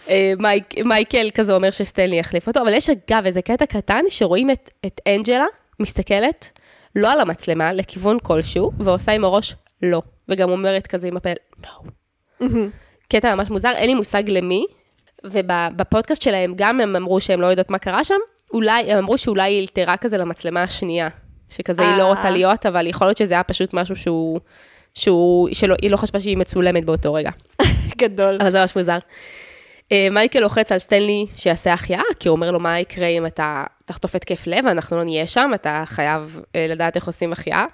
אה, מייק, מייקל כזה אומר שסטנלי יחליף אותו, אבל יש אגב איזה קטע קטן שרואים את, את אנג'לה מסתכלת, לא על המצלמה, לכיוון כלשהו, ועושה עם הראש לא, וגם אומרת כזה עם הפה, לא. קטע ממש מוזר, אין לי מושג למי, ובפודקאסט שלהם גם הם אמרו שהם לא יודעות מה קרה שם, אולי, הם אמרו שאולי היא אלתרה כזה למצלמה השנייה, שכזה היא לא אה. רוצה להיות, אבל יכול להיות שזה היה פשוט משהו שהוא, שהוא, שלא, היא לא חשבה שהיא מצולמת באותו רגע. [laughs] גדול. אבל זה ממש מוזר. אה, מייקל לוחץ על סטנלי שיעשה החייאה, כי הוא אומר לו, מה יקרה אם אתה תחטוף התקף לב, ואנחנו לא נהיה שם, אתה חייב אה, לדעת איך עושים החייאה.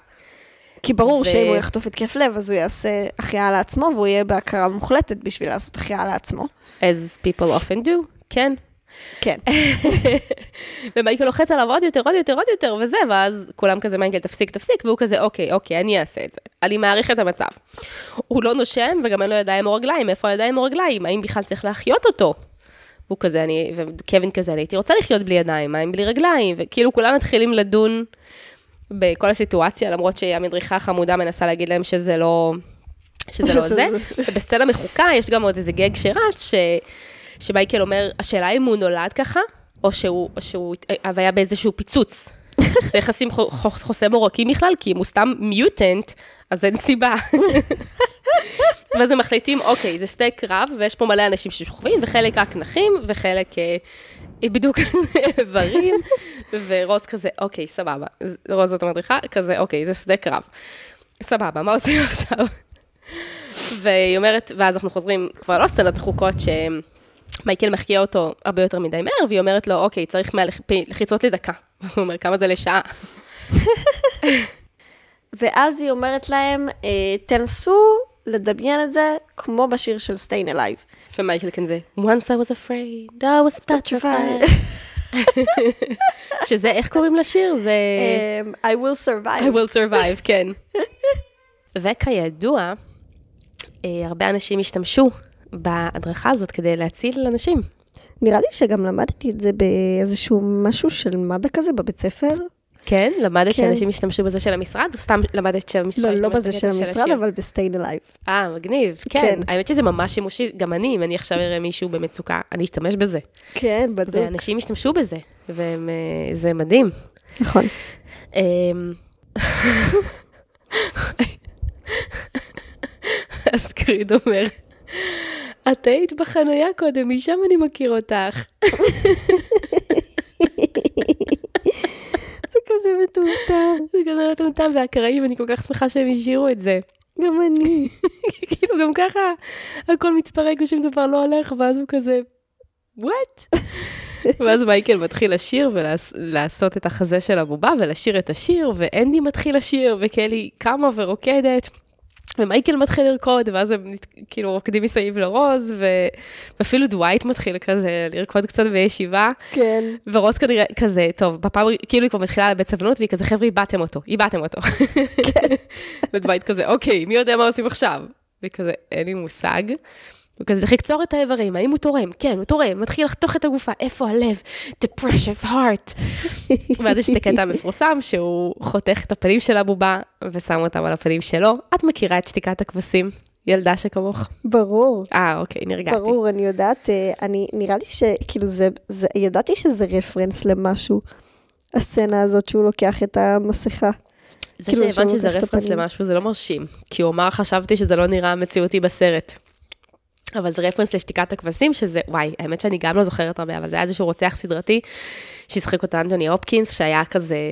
כי ברור ו- שאם הוא יחטוף התקף לב, אז הוא יעשה החייאה לעצמו, והוא יהיה בהכרה מוחלטת בשביל לעשות החייאה לעצמו. as people often do, כן. כן. [laughs] ומייקל לוחץ עליו עוד יותר, עוד יותר, עוד יותר, וזה, ואז כולם כזה, מייקל, תפסיק, תפסיק, והוא כזה, אוקיי, אוקיי, אני אעשה את זה. אני מעריך את המצב. הוא לא נושם, וגם אין לו ידיים או רגליים, איפה הידיים או רגליים? האם בכלל צריך להחיות אותו? הוא כזה, אני, וקווין כזה, אני הייתי רוצה לחיות בלי ידיים, מה אם בלי רגליים? וכאילו כולם מתחילים לדון בכל הסיטואציה, למרות שהמדריכה החמודה מנסה להגיד להם שזה לא, שזה לא [laughs] זה. ובסצנה מחוקה יש גם עוד איזה גג שרץ, ש, שמייקל אומר, השאלה אם הוא נולד ככה, או שהוא, או שהוא היה באיזשהו פיצוץ. [laughs] צריך לשים חו- חו- חוסם עורקים בכלל, כי אם הוא סתם מיוטנט, אז אין סיבה. [laughs] ואז הם מחליטים, אוקיי, זה שדה קרב, ויש פה מלא אנשים ששוכבים, וחלק רק נחים, וחלק אה, בדיוק [laughs] כזה איברים, ורוז כזה, אוקיי, סבבה. רוז זאת המדריכה, כזה, אוקיי, זה שדה קרב. סבבה, מה עושים עכשיו? והיא אומרת, ואז אנחנו חוזרים, כבר לא סצנות מחוקות, שמייקל מחקיע אותו הרבה יותר מדי מהר, והיא אומרת לו, אוקיי, צריך מהלחיצות לדקה. [laughs] אז הוא אומר, כמה זה לשעה? [laughs] ואז היא אומרת להם, אה, תנסו לדמיין את זה כמו בשיר של Stain Alive. ומייקל כזה, once I was afraid, I was petrified. [laughs] שזה, איך קוראים לשיר? זה Um, I will survive. I will survive, כן. וכידוע, אה, הרבה אנשים השתמשו בהדרכה הזאת כדי להציל אנשים. נראה לי שגם למדתי את זה באיזשהו משהו של מד"א כזה בבית ספר. כן? למדת כן. שאנשים השתמשו בזה של המשרד, או סתם למדת שהמשרד לא, לא בזה של בקטע המשרד, השיר? אבל ב-Stain Alive. אה, מגניב, כן. כן. האמת שזה ממש שימושי, גם אני, אם אני עכשיו אראה מישהו במצוקה, אני אשתמש בזה. כן, בדיוק. ואנשים השתמשו בזה, וזה מדהים. נכון. אמ, [laughs] אז קריד אומר, את היית בחנייה קודם, משם אני מכיר אותך. [laughs] זה כזה מטומטם. זה כזה מטומטם, והקראים, אני כל כך שמחה שהם השאירו את זה. גם אני. [laughs] כאילו, גם ככה הכל מתפרק ושום דבר לא הולך, ואז הוא כזה, וואט? [laughs] ואז מייקל מתחיל לשיר ולעשות את החזה של הבובה ולשיר את השיר, ואנדי מתחיל לשיר, וקלי קמה ורוקדת. ומייקל מתחיל לרקוד, ואז הם כאילו רוקדים מסביב לרוז. ואפילו דווייט מתחיל כזה לרקוד קצת בישיבה, כן. ורוז כנראה כזה, טוב, בפעם, כאילו היא כבר מתחילה לאבד סבלנות, והיא כזה, חבר'ה, איבדתם אותו, איבדתם אותו. ודווייט כזה, אוקיי, מי יודע מה עושים עכשיו? וכזה, אין לי מושג. וכזה, צריך לקצור את האיברים, האם הוא תורם? כן, הוא תורם, מתחיל לחתוך את הגופה, איפה הלב? The precious heart. [laughs] ואז יש את הקטע המפורסם, שהוא חותך את הפנים של הבובה, ושם אותם על הפנים שלו. את מכירה את שתיקת הכבשים? ילדה שכמוך? ברור. אה, אוקיי, נרגעתי. ברור, אני יודעת, אה, אני, נראה לי שכאילו זה, זה, ידעתי שזה רפרנס למשהו, הסצנה הזאת שהוא לוקח את המסכה. זה כאילו, שהבנת שזה רפרנס. למשהו, זה לא מרשים. כי הוא אמר, חשבתי שזה לא נראה מציאותי בסרט. אבל זה רפרנס לשתיקת הכבשים, שזה, וואי, האמת שאני גם לא זוכרת הרבה, אבל זה היה איזשהו רוצח סדרתי, שהשחק אותה אנטוני הופקינס, שהיה כזה,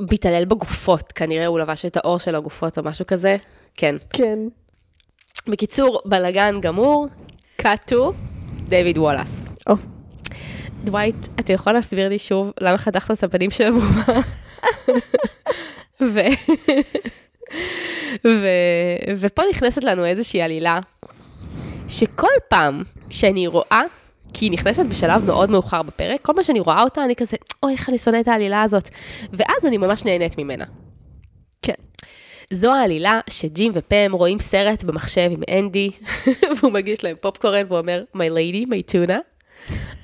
מתעלל בגופות, כנראה הוא לבש את האור של הגופות או משהו כזה. כן. כן. בקיצור, בלאגן גמור, cut to, דיוויד וולאס. או, דווייט, אתה יכול להסביר לי שוב למה חתכת את הפנים של המומה? ו... ו... ופה נכנסת לנו איזושהי עלילה, שכל פעם שאני רואה, כי היא נכנסת בשלב מאוד מאוחר בפרק, כל פעם שאני רואה אותה, אני כזה, אוי, איך אני שונאת את העלילה הזאת. ואז אני ממש נהנית ממנה. כן. זו העלילה שג'ים ופם רואים סרט במחשב עם אנדי, [laughs] והוא מגיש להם פופקורן והוא אומר, my lady, my tuna.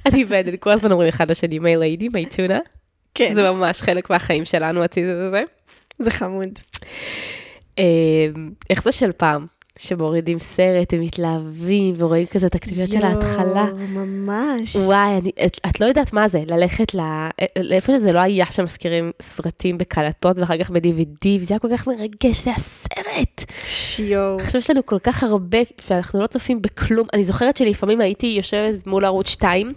אני ואנדי כל הזמן אומרים אחד לשני, my lady, my tuna. כן. זה ממש חלק מהחיים שלנו, הציד הזה. זה חמוד. אה, איך זה של פעם? שמורידים סרט, הם מתלהבים ורואים כזה את הכתוביות של ההתחלה. יואו, ממש. וואי, אני, את, את לא יודעת מה זה, ללכת ל, לאיפה שזה לא היה שמזכירים סרטים בקלטות ואחר כך ב-DVD, וזה היה כל כך מרגש, זה היה סרט. שיואו. עכשיו יש לנו כל כך הרבה, ואנחנו לא צופים בכלום. אני זוכרת שלפעמים הייתי יושבת מול ערוץ 2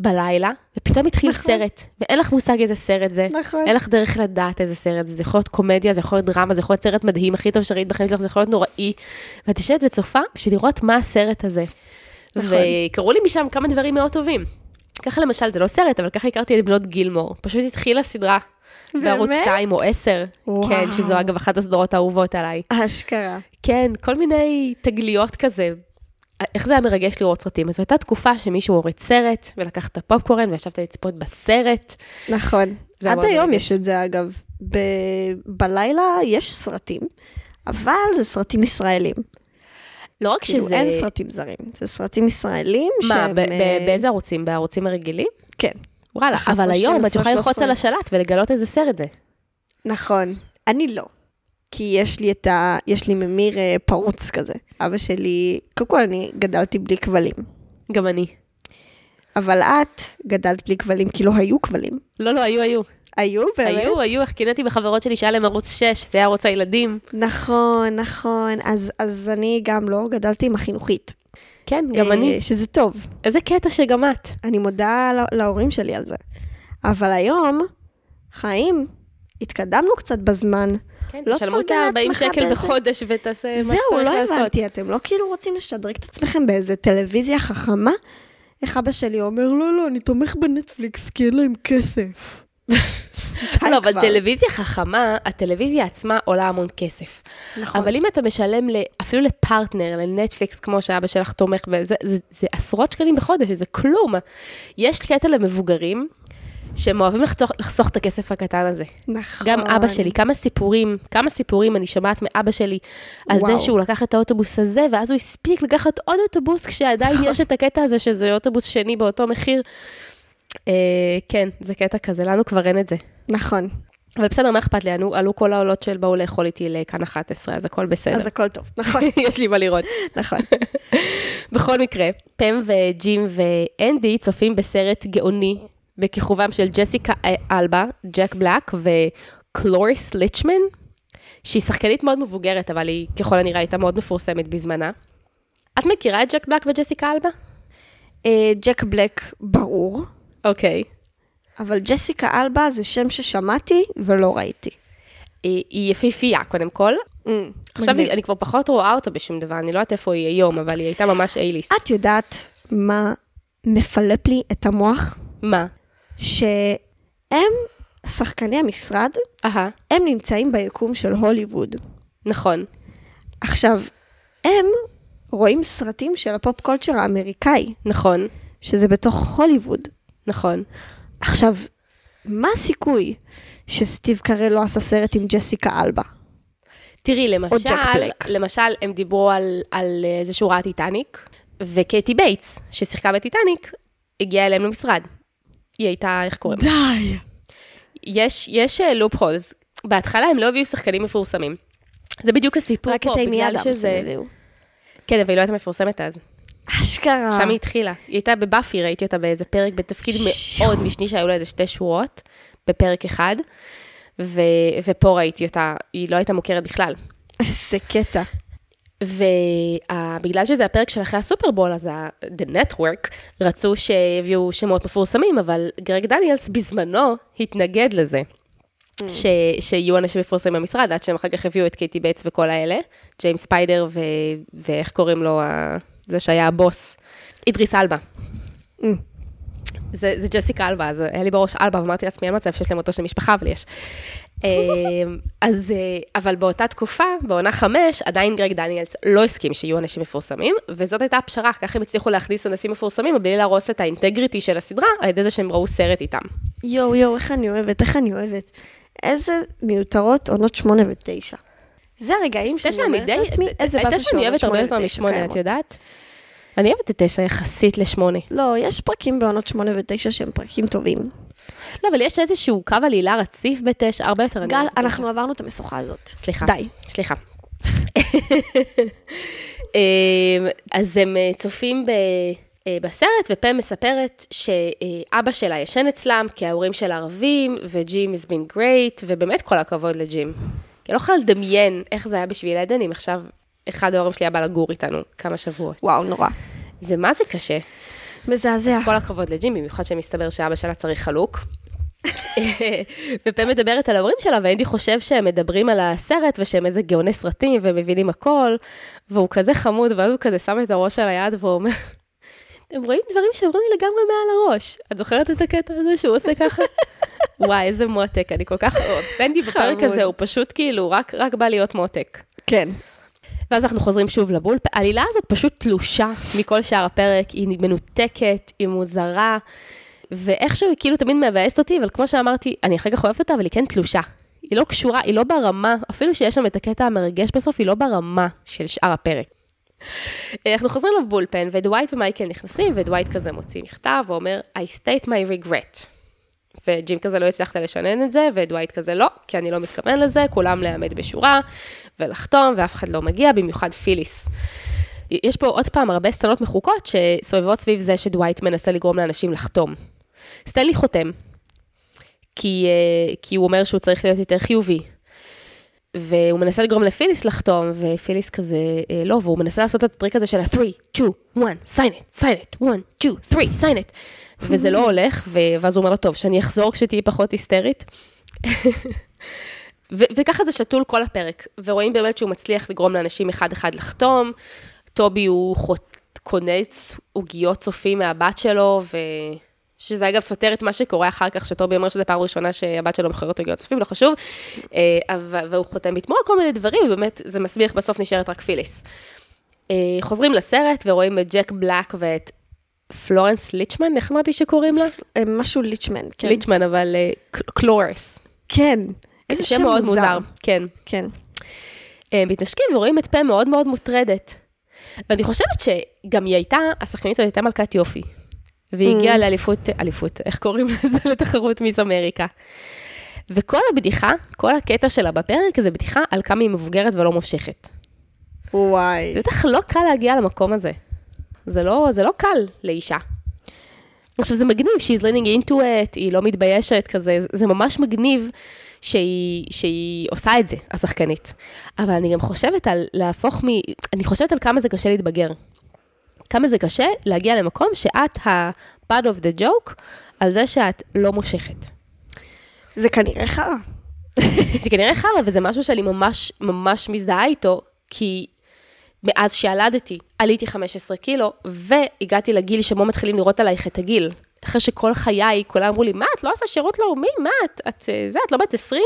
בלילה, ופתאום התחיל נכון. סרט, ואין לך מושג איזה סרט זה. נכון. אין לך דרך לדעת איזה סרט זה. זה יכול להיות קומדיה, זה יכול להיות דרמה, זה יכול להיות סרט מדהים, הכי טוב שראית בחיים שלך, זה יכול להיות נוראי. ואת יושבת וצופה בשביל לראות מה הסרט הזה. נכון. וקראו לי משם כמה דברים מאוד טובים. ככה למשל, זה לא סרט, אבל ככה הכרתי את בנות גילמור. פשוט התחילה סדרה בערוץ באמת? 2 או 10. וואו. כן, שזו אגב אחת הסדרות האהובות עליי. אשכרה. כן, כל מיני תגליות כזה. איך זה היה מרגש לראות סרטים? אז זו הייתה תקופה שמישהו הוריד סרט, ולקח את הפופקורן, וישבת לצפות בסרט. נכון. עד היום מרגש. יש את זה, אגב. ב... בלילה יש סרטים, אבל זה סרטים ישראלים. לא רק כאילו, שזה... אין סרטים זרים, זה סרטים ישראלים מה, שהם... ב- ב- אה, באיזה ערוצים? בערוצים הרגילים? כן, וואלה, 11, אבל היום את 12, יכולה ללחוץ 13. על השלט ולגלות איזה סרט זה. נכון. אני לא. כי יש לי את ה... יש לי ממיר אה, פרוץ כזה. אבא שלי... קודם כל, אני גדלתי בלי כבלים. גם אני. אבל את גדלת בלי כבלים, כי לא היו כבלים. לא, לא, היו, היו. היו באמת? היו, היו, איך קינאתי בחברות שלי שהיה להם ערוץ 6, זה היה ערוץ הילדים. נכון, נכון. אז, אז אני גם לא גדלתי עם החינוכית. כן, גם אה, אני. שזה טוב. איזה קטע שגם את. אני מודה לה- להורים שלי על זה. אבל היום, חיים, התקדמנו קצת בזמן. כן, לא תשלמו את תפרגן ה-40 לעצמך שקל באיזה- בחודש ותעשה מה זהו, שצריך לא לעשות. הבנתי, אתם לא כאילו רוצים לשדרג את עצמכם באיזה טלוויזיה חכמה? איך אבא שלי אומר, לא, לא, אני תומך בנטפליקס כי אין להם כסף. [laughs] לא, אבל. טלוויזיה חכמה, הטלוויזיה עצמה עולה המון כסף. נכון. אבל אם אתה משלם אפילו לפרטנר, לנטפליקס, כמו שאבא שלך תומך, זה עשרות שקלים בחודש, זה כלום. יש קטע למבוגרים, שהם אוהבים לחתוך, לחסוך את הכסף הקטן הזה. נכון. גם אבא שלי, כמה סיפורים, כמה סיפורים אני שומעת מאבא שלי על וואו. זה שהוא לקח את האוטובוס הזה, ואז הוא הספיק לקחת עוד אוטובוס, כשעדיין. יש את הקטע הזה שזה אוטובוס שני באותו מחיר. אה, כן, זה קטע כזה, לנו כבר אין את זה. נכון, אבל בסדר, מה אכפת לי? עלו כל העולות של באו לאכול איתי לכאן 11, אז הכל בסדר. אז הכל טוב, נכון, [laughs] יש לי מה לראות. נכון. [laughs] בכל מקרה, פם וג'ים ואנדי צופים בסרט גאוני בכיכובם של ג'סיקה אלבה, ג'ק בלק וקלוריס ליצ'מן, שהיא שחקנית מאוד מבוגרת, אבל היא ככל הנראה הייתה מאוד מפורסמת בזמנה. את מכירה את ג'ק בלק וג'סיקה אלבה? אה, ג'ק בלק, ברור, אוקיי. אבל ג'סיקה אלבה זה שם ששמעתי ולא ראיתי. היא, יפהפייה, קודם כל. עכשיו מגניב. אני כבר פחות רואה אותה בשום דבר, אני לא יודעת איפה היא היום, אבל היא הייתה ממש אייליסט. את יודעת מה מפלפ לי את המוח? מה? שהם, שחקני המשרד, אהה, הם נמצאים ביקום של הוליווד. נכון. עכשיו, הם רואים סרטים של הפופ קולצ'ר האמריקאי, נכון, שזה בתוך הוליווד. נכון. עכשיו, מה הסיכוי שסטיב קארל לא עשה סרט עם ג'סיקה אלבה? תראי, למשל. למשל, הם דיברו על, על אה, זה שהוא ראה טיטניק, וקאתי בייטס, ששיחקה בטיטניק, הגיעה אליהם למשרד. היא הייתה, איך קוראים? די. יש, יש loopholes. בהתחלה הם לא הביאו שחקנים מפורסמים. זה בדיוק הסיפור פה, בגלל שזה... כן, אבל היא לא הייתה מפורסמת אז. אשכרה. שם היא התחילה. היא הייתה בבאפי, ראיתי אותה באיזה פרק בתפקיד שו. מאוד משני, שהיו לה איזה שתי שורות בפרק אחד, ו... ופה ראיתי אותה, היא לא הייתה מוכרת בכלל. איזה קטע. ובגלל שזה הפרק של אחרי הסופרבול, אז ה- The Network רצו שיביאו שמות מפורסמים, אבל גרג דניאלס בזמנו התנגד לזה. ש, שיהיו אנשים מפורסמים במשרד, עד שהם אחר כך הביאו את קת'י בייטס וכל האלה, ג'יימס ספיידר ו, ואיך קוראים לו, ה, זה שהיה הבוס, אידריס אלבה. ממ. זה, זה ג'סיקה אלבה, אז היה לי בראש אלבה, ואמרתי לעצמי, אין מצב שיש להם אותו של משפחה, אבל יש. אמ, אז, אה, אבל באותה תקופה, בעונה חמש, עדיין גרג דניאלס לא הסכים שיהיו אנשים מפורסמים, וזאת הייתה הפשרה, ככה הם הצליחו להכניס אנשים מפורסמים, בלי להרוס את ה integrity של הסדרה, על ידי זה שהם ראו סרט איתם. יואו, יואו, איך אני אוהבת, איך אני אוהבת. איזה מיותרות עונות שמונה ותשע. זה הרגעים שאני אומרת לעצמי, איזה באסה תשע אני אוהבת הרבה יותר ותשע משמונה, את קיימות. יודעת? אני אוהבת את תשע יחסית לשמונה. לא, יש פרקים בעונות שמונה ותשע שהם פרקים טובים. לא, אבל יש איזשהו קו עלילה רציף בתשע, הרבה יותר גל, אנחנו עברנו את המשוכה הזאת. סליחה. די. סליחה. [laughs] אמ, אז הם אה, צופים ב... אה, בסרט, ופם מספרת שאבא שלה ישן אצלם, כי ההורים שלה ערבים, וג'ים has been great, ובאמת כל הכבוד לג'ים. כי אני לא יכולה לדמיין איך זה היה בשביל עדן, אם עכשיו אחד ההורים שלי היה בא לגור איתנו כמה שבועות. וואו, נורא. זה מה זה קשה. מזעזע. אז כל הכבוד לג'ים, במיוחד שמסתבר שאבא שלה צריך חלוק. [laughs] ופה מדברת על ההורים שלה, ואנדי חושב שהם מדברים על הסרט, ושהם איזה גאוני סרטים, והם מבינים הכל, והוא כזה חמוד, ואז הוא כזה שם את הראש על היד, והוא אומר, אתם רואים דברים שעברו לי לגמרי מעל הראש. את זוכרת את הקטע הזה שהוא עושה ככה? [laughs] וואי, איזה מותק, אני כל כך... בנדי בפרק. הזה, הוא פשוט כאילו, רק, רק בא להיות מותק. כן. ואז אנחנו חוזרים שוב לבול. העלילה הזאת פשוט תלושה מכל שאר הפרק, היא מנותקת, היא מוזרה, ואיכשהו היא כאילו תמיד מבאסת אותי, אבל כמו שאמרתי, אני אחר כך אוהבת אותה, אבל היא כן תלושה. היא לא קשורה, היא לא ברמה, אפילו שיש שם את הקטע המרגש בסוף, היא לא ברמה של שאר הפרק. אנחנו חוזרים לבולפן, ודווייט ומייקל נכנסים, ודווייט כזה מוציא מכתב ואומר, I state my regret. וג'ים כזה לא הצלחת לשנן את זה, ודווייט כזה לא, כי אני לא מתכוון לזה, כולם לעמד בשורה ולחתום, ואף אחד לא מגיע, במיוחד פיליס. יש פה עוד פעם הרבה סצנות מחוקות שסובבות סביב זה שדווייט מנסה לגרום לאנשים לחתום. סטנלי חותם, כי, אה, כי הוא אומר שהוא צריך להיות יותר חיובי. והוא מנסה לגרום לפיליס לחתום, ופיליס כזה, אה, לא, והוא מנסה לעשות את הטריק הזה של ה-3, 2, 1, sign it, sign it, 1, 2, 3, sign it. וזה לא הולך, ו- ואז הוא אומר לו, טוב, שאני אחזור כשתהיי פחות היסטרית. [laughs] ו- וככה זה שתול כל הפרק, ורואים באמת שהוא מצליח לגרום לאנשים אחד-אחד לחתום. טובי הוא חוט... קונה עוגיות צופים מהבת שלו, ו... שזה אגב סותר את מה שקורה אחר כך, שטובי אומר שזו פעם ראשונה שהבת שלו מוכרת עוגיות צופים, לא חשוב, אה, והוא חותם בתמורה כל מיני דברים, ובאמת זה מסביך, בסוף נשארת רק פיליס. אה, חוזרים לסרט ורואים את ג'ק בלק ואת פלורנס ליצ'מן, איך אמרתי שקוראים לה? אה, משהו ליצ'מן, כן. ליצ'מן, אבל אה, קלורס. כן. איזה שם מאוד מוזר, כן. כן. אה, מתנשקים ורואים את פה מאוד מאוד מוטרדת. ואני חושבת שגם היא הייתה, השחקנית הזאת הייתה מלכת יופי. והיא הגיעה לאליפות, אליפות, איך קוראים לזה? [laughs] לתחרות מיס אמריקה. וכל הבדיחה, כל הקטע שלה בפרק זה בדיחה על כמה היא מבוגרת ולא מושכת. וואי. זה בטח לא קל להגיע למקום הזה. זה לא, זה לא קל לאישה. עכשיו, זה מגניב, she's leaning into it, היא לא מתביישת כזה, זה- זה ממש מגניב שהיא, שהיא עושה את זה, השחקנית. אבל אני גם חושבת על להפוך מ... אני חושבת על כמה זה קשה להתבגר. כמה זה קשה להגיע למקום שאת ה-bad of the joke על זה שאת לא מושכת. זה כנראה חרא. [laughs] זה כנראה חרא, וזה משהו שאני ממש ממש מזדהה איתו, כי מאז שילדתי, עליתי 15 קילו, והגעתי לגיל שבו מתחילים לראות עלייך את הגיל. אחרי שכל חיי, כולם אמרו לי, מה, את לא עושה שירות לאומי? מה, את, את, אה, זה, את לא בת 20?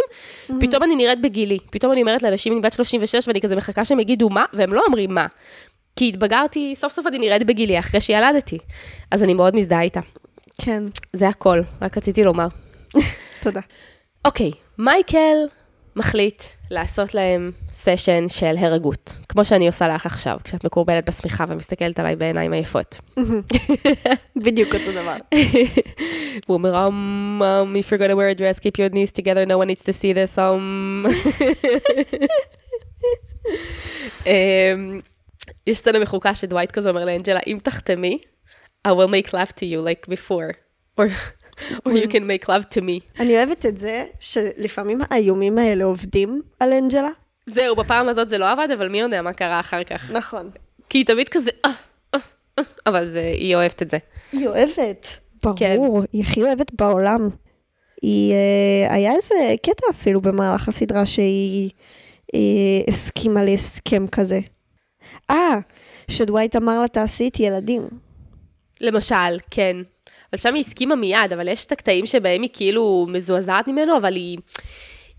פתאום אני נראית בגילי. פתאום אני אומרת לאנשים, אני בת 36, ואני כזה מחכה שהם יגידו מה, והם לא אומרים מה. כי התבגרתי, סוף סוף אני נראית בגילי אחרי שילדתי. אז אני מאוד מזדהה איתה. כן. זה הכל, רק רציתי לומר. [laughs] תודה. אוקיי, מייקל מחליט לעשות להם סשן של הרגות, כמו שאני עושה לך עכשיו, כשאת מקורבלת בשמיכה ומסתכלת עליי בעיניים עייפות. [laughs] בדיוק אותו דבר. [laughs] הוא אומר, um, um, if you're gonna wear a dress, keep your knees together, no one needs to see this, um... אמ, [laughs] יש סצנה מחוקה שדווייט כזה אומר לאנג'לה, אם תחתמי, I will make love to you like before, or, or you can make love to me. אני אוהבת את זה שלפעמים האיומים האלה עובדים על אנג'לה. זהו, בפעם הזאת זה לא עבד, אבל מי יודע מה קרה אחר כך. נכון. כי היא תמיד כזה, "אה, אה, אה", אבל זה, היא אוהבת את זה. היא אוהבת. כן. ברור, היא הכי אוהבת בעולם. היא, היה איזה קטע אפילו במהלך הסדרה שהיא הסכימה להסכם כזה. אה, שדווייט אמר לה תעשי איתי ילדים. למשל, כן. אבל שם היא הסכימה מיד, אבל יש את הקטעים שבהם היא כאילו מזועזעת ממנו, אבל היא,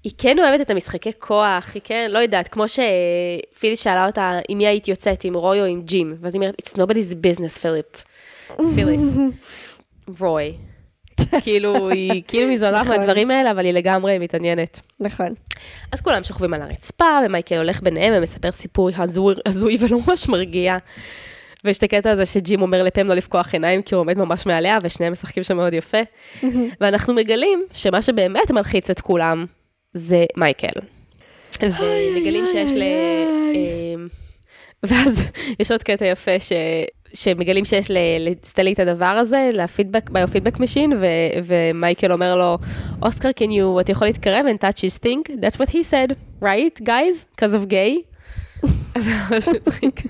היא כן אוהבת את המשחקי כוח, היא כן, לא יודעת, כמו שפילי שאלה אותה עם מי היית יוצאת, עם רוי או עם ג'ים, ואז היא אומרת, it's nobody's business, פיליפ. פיליס. רוי. כאילו, היא כאילו מזועזעת נכון. מהדברים האלה, אבל היא לגמרי מתעניינת. נכון. אז כולם שוכבים על הרצפה, ומייקל הולך ביניהם ומספר סיפור הזוי ולא ממש מרגיע. ויש את הקטע הזה שג'ים אומר לפם לא לפקוח עיניים, כי הוא עומד ממש מעליה, ושניהם משחקים שם מאוד יפה. [laughs] ואנחנו מגלים שמה שבאמת מלחיץ את כולם, זה מייקל. ומגלים שיש ל... אמ, ואז [laughs] יש עוד קטע יפה ש... שמגלים שיש לסטנלי את הדבר הזה, לפידבק, biofeedback machine, ו- ומייקל אומר לו, אוסקר, can you, אתה יכול להתקרב and touch his thing? That's what he said, right, guys? Because of gay? [laughs] אז זה ממש מצחיק.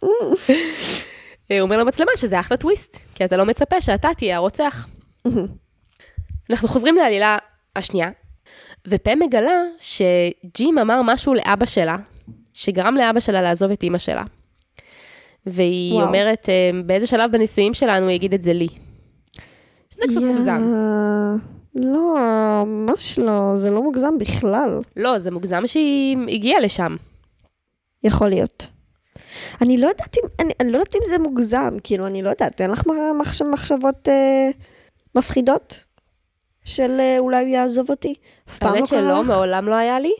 הוא אומר למצלמה שזה אחלה טוויסט, כי אתה לא מצפה שאתה תהיה הרוצח. אנחנו חוזרים לעלילה השנייה, ופם מגלה שג'ים אמר משהו לאבא שלה, שגרם לאבא שלה לעזוב את אימא שלה. והיא וואו. אומרת, "אה, באיזה שלב בנישואים שלנו הוא יגיד את זה לי. שזה קצת יא, מוגזם. לא, ממש לא, זה לא מוגזם בכלל. לא, זה מוגזם שהיא הגיעה לשם. יכול להיות. אני לא יודעת אם, אני, אני לא יודעת אם זה מוגזם, כאילו, אני לא יודעת, אין לך מחש, מחשבות אה, מפחידות? של אה, אולי הוא יעזוב אותי? אף פעם לא האמת קרה שלא, לך? מעולם לא היה לי,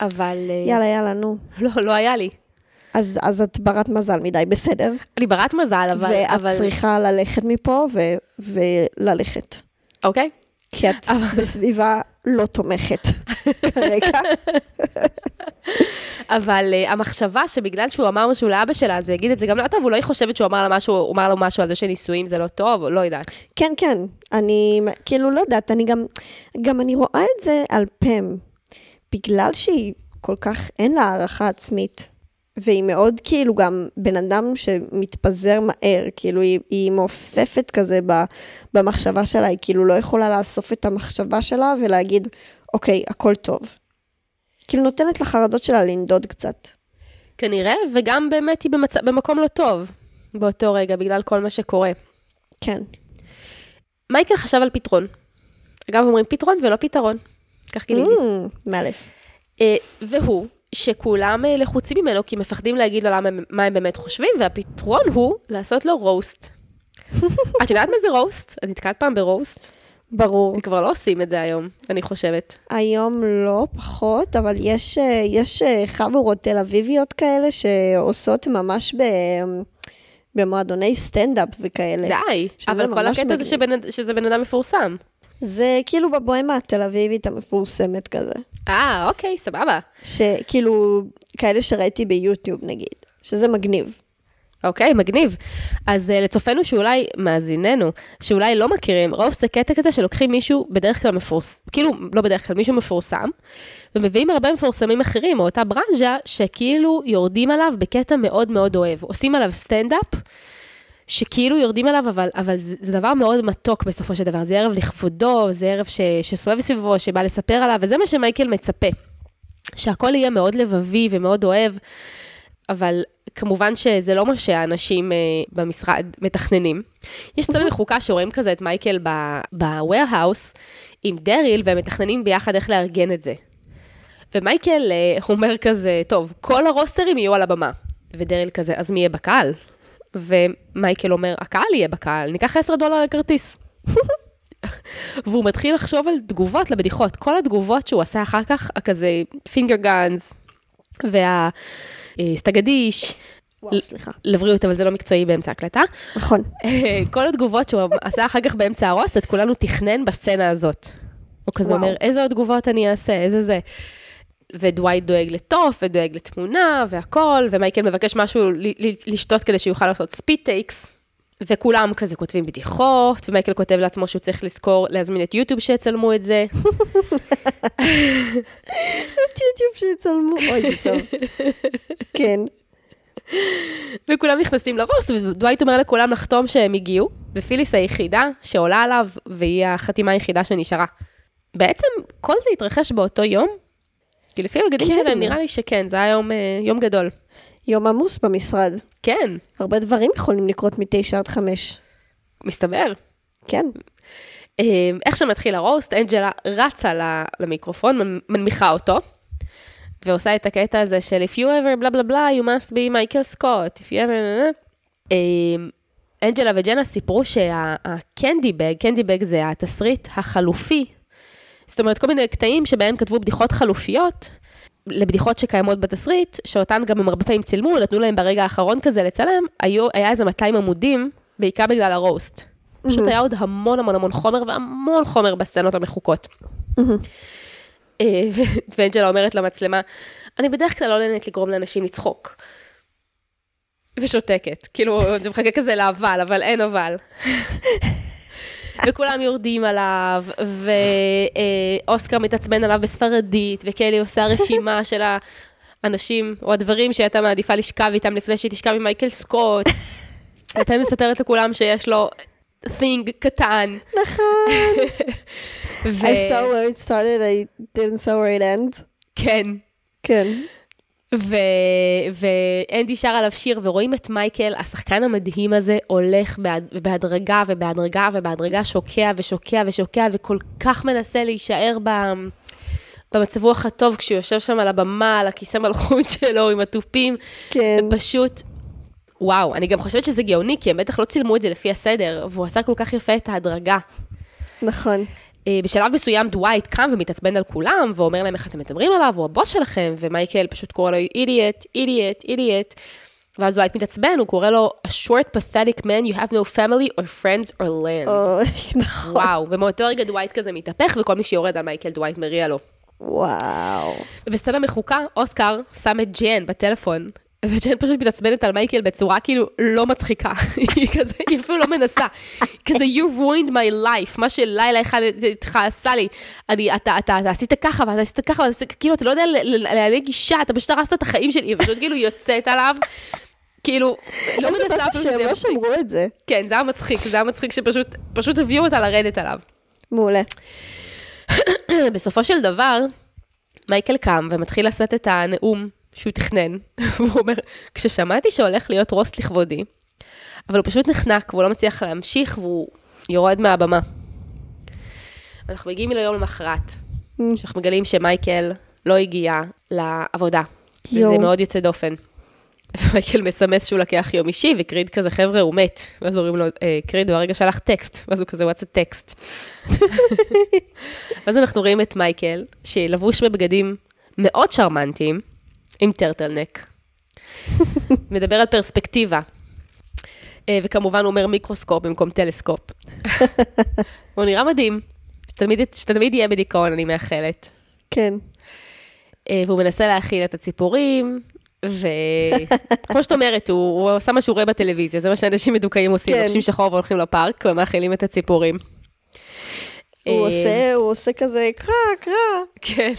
אבל... אה, יאללה, יאללה, נו. [laughs] לא, לא היה לי. אז, אז את ברת מזל מדי, בסדר. אני ברת מזל, אבל... ואת אבל... צריכה ללכת מפה ו, וללכת. אוקיי. כי את אבל- בסביבה לא תומכת [laughs] כרגע. אבל uh, המחשבה שבגלל שהוא אמר משהו לאבא שלה, אז הוא יגיד את זה גם לא טוב, אולי היא חושבת שהוא אמר לה משהו, הוא אמר לו משהו על זה שנישואים זה לא טוב, לא יודעת. כן, כן, אני כאילו לא יודעת, אני גם, גם אני רואה את זה על פם, בגלל שהיא כל כך, אין לה הערכה עצמית, והיא מאוד כאילו גם בן אדם שמתפזר מהר, כאילו היא, היא מעופפת כזה ב, במחשבה שלה, היא כאילו לא יכולה לאסוף את המחשבה שלה ולהגיד, אוקיי, הכל טוב. כאילו נותנת לחרדות שלה לנדוד קצת. כנראה, וגם באמת היא במצ... במקום לא טוב באותו רגע, בגלל כל מה שקורה. כן. מייקל חשב על פתרון. אגב, אומרים פתרון ולא פתרון. כך גיליתי. Mm, מאלף. אה, והוא, שכולם אה, לחוצים ממנו, כי מפחדים להגיד לו למה, מה הם באמת חושבים, והפתרון הוא לעשות לו רוסט. [laughs] את יודעת מה זה רוסט? את נתקעת פעם ברוסט? ברור. כבר לא עושים את זה היום, אני חושבת. היום לא פחות, אבל יש, אה, יש אה, חבורות תל אביביות כאלה שעושות ממש ב, במועדוני סטנדאפ וכאלה. די, אבל כל הקטע זה מגניב. שבן, שזה בן אדם מפורסם. זה כאילו בבוהמה התל אביבית המפורסמת כזה. אה, אוקיי, סבבה. שכאילו, כאלה שראיתי ביוטיוב נגיד, שזה מגניב. אוקיי, מגניב. אז uh, לצופינו שאולי, מאזיננו, שאולי לא מכירים, רוסט זה קטע כזה שלוקחים מישהו בדרך כלל מפורסם, כאילו, לא בדרך כלל, מישהו מפורסם, ומביאים הרבה מפורסמים אחרים, או אותה ברנז'ה, שכאילו יורדים עליו בקטע מאוד מאוד אוהב. עושים עליו סטנדאפ, שכאילו יורדים עליו, אבל, אבל זה, זה דבר מאוד מתוק בסופו של דבר. זה ערב לכבודו, זה ערב ש, שסובב סביבו, שבא לספר עליו, וזה מה שמייקל מצפה. שהכל יהיה מאוד לבבי ומאוד אוהב, אבל כמובן שזה לא מה שהאנשים אה, במשרד מתכננים. יש סצנה מחוקה שרואים כזה את מייקל ב-warehouse עם דריל, והם מתכננים ביחד איך לארגן את זה. ומייקל אה, אומר כזה, טוב, כל הרוסטרים יהיו על הבמה. ודריל כזה, אז מי יהיה בקהל? ומייקל אומר, הקהל יהיה בקהל, ניקח 10 דולר לכרטיס. [laughs] והוא מתחיל לחשוב על תגובות לבדיחות. כל התגובות שהוא עשה אחר כך, כזה פינגר גאנס, והסטגדיש, וואו, סליחה. לבריאות, אבל זה לא מקצועי באמצע הקלטה. נכון. [laughs] כל התגובות שהוא עשה אחר כך באמצע הרוסט, את כולנו תכנן בסצנה הזאת. הוא כזה וואו. אומר, איזה עוד תגובות אני אעשה, איזה זה. ודווייט דואג לטוף, ודואג לתמונה, והכל, ומייקל מבקש משהו לשתות כדי שיוכל לעשות spit takes. וכולם כזה כותבים בדיחות, ומייקל כותב לעצמו שהוא צריך לזכור להזמין את יוטיוב שיצלמו את זה. את יוטיוב שיצלמו, אוי, זה טוב. כן. וכולם נכנסים לרוסט, ודווייט אומר לכולם לחתום שהם הגיעו, ופיליס היחידה שעולה עליו, והיא החתימה היחידה שנשארה. בעצם כל זה התרחש באותו יום, כי לפי הבגדים כן. שלהם נראה לי שכן, זה היה יום, אה, יום גדול. יום עמוס במשרד. כן, הרבה דברים יכולים לקרות מתשע עד חמש. מסתבר. כן. אה, איך שמתחיל הרוסט, אנג'לה רצה למיקרופון, מנ- מנמיכה אותו, ועושה את הקטע הזה של If you ever בלה בלה בלה, you must be מייקל סקוט, If you ever... אה, אנג'לה וג'נה סיפרו שהקנדי בג, קנדי בג זה התסריט החלופי, זאת אומרת, כל מיני קטעים שבהם כתבו בדיחות חלופיות, לבדיחות שקיימות בתסריט, שאותן גם הם הרבה פעמים צילמו, נתנו להם ברגע האחרון כזה לצלם, היו, היה איזה 200 עמודים, בעיקר בגלל הרוסט. פשוט היה עוד המון המון המון חומר והמון חומר בסצנות המחוקות. ו- [laughs] ואנג'לה אומרת למצלמה, אני בדרך כלל לא נהנית לגרום לאנשים לצחוק. ושותקת, כאילו, זה מחכה כזה לאבל, אבל אין אבל. [laughs] וכולם יורדים עליו, ואוסקר מתעצבן עליו בספרדית, וקלי עושה רשימה [laughs] של האנשים או הדברים שהיא הייתה מעדיפה לשכב איתם לפני שהיא תשכב עם מייקל סקוט. [laughs] ופעמים מספרת לכולם שיש לו thing קטן. נכון. [laughs] I saw where it started, I didn't saw where it ends. כן. כן. ו... ואנדי שר עליו שיר, ורואים את מייקל, השחקן המדהים הזה, הולך בהד... בהדרגה ובהדרגה ובהדרגה שוקע ושוקע ושוקע, וכל כך מנסה להישאר ב... במצב רוח הטוב כשהוא יושב שם על הבמה, על הכיסא מלכות [laughs] שלו עם התופים. כן. פשוט, וואו, אני גם חושבת שזה גאוני, כי הם בטח לא צילמו את זה לפי הסדר, והוא עשה כל כך יפה את ההדרגה. נכון. אה, בשלב מסוים דווייט קם ומתעצבן על כולם, ואומר להם איך אתם מדברים עליו, הוא הבוס שלכם, ומייקל פשוט קורא לו אידיאט, אידיאט, אידיאט. ואז דווייט מתעצבן, הוא קורא לו, a short pathetic man, you have no family or friends or land. נכון. וואו, ומאותו רגע דווייט כזה מתהפך, וכל מי שיורד על מייקל דווייט מריע לו. וואו. ובסצנה מחוקה, אוסקר שם את ג'ן בטלפון, וג'ן פשוט מתעצבנת על מייקל בצורה כאילו לא מצחיקה. [laughs] היא כזה, היא אפילו לא מנסה. כזה, you ruined my life, מה שלילה אחד איתך עשה לי. אני, אתה, אתה, אתה עשית ככה, ואתה עשית ככה, ואתה עשית, כאילו, אתה לא יודע להעלה גישה, אתה פשוט הרסת את החיים שלי, ופשוט כאילו יוצאת עליו. כאילו, לא מנסה אפילו שזה לא. שמרו את זה. כן, זה היה מצחיק, זה היה מצחיק שפשוט, פשוט הביאו אותה לרדת עליו. מעולה. [clears throat] בסופו של דבר, מייקל קם ומתחיל לשאת את הנאום שהוא תכנן, [laughs] והוא אומר, כששמעתי שהולך להיות רוסט לכבודי, אבל הוא פשוט נחנק והוא לא מצליח להמשיך והוא יורד מהבמה. אנחנו מגיעים ליום למחרת, שאנחנו מגלים שמייקל לא הגיע לעבודה, וזה יואו. מאוד יוצא דופן. [laughs] ומייקל מסמס שהוא לקח יום אישי, וקריד כזה, חבר'ה, הוא מת. ואז אומרים לו, "אה, קריד, הוא הרגע שלח טקסט. ואז הוא כזה, what's a text? [laughs] ואז אנחנו רואים את מייקל, שלבוש בבגדים מאוד שרמנטיים, עם turtleneck. מדבר על פרספקטיבה. אה, וכמובן הוא אומר מיקרוסקופ במקום טלסקופ. הוא נראה מדהים. שתמיד, שתמיד יהיה בדיכאון, אני מאחלת. כן. אה, והוא מנסה להאכיל את הציפורים, וכמו שאת אומרת, הוא, הוא עושה מה שהוא רואה בטלוויזיה, זה מה שאנשים מדוכאים עושים, כן. לובשים שחור והולכים לפארק ומאכילים את הציפורים. הוא אה, עושה, הוא עושה כזה, קרא, קרא, כן.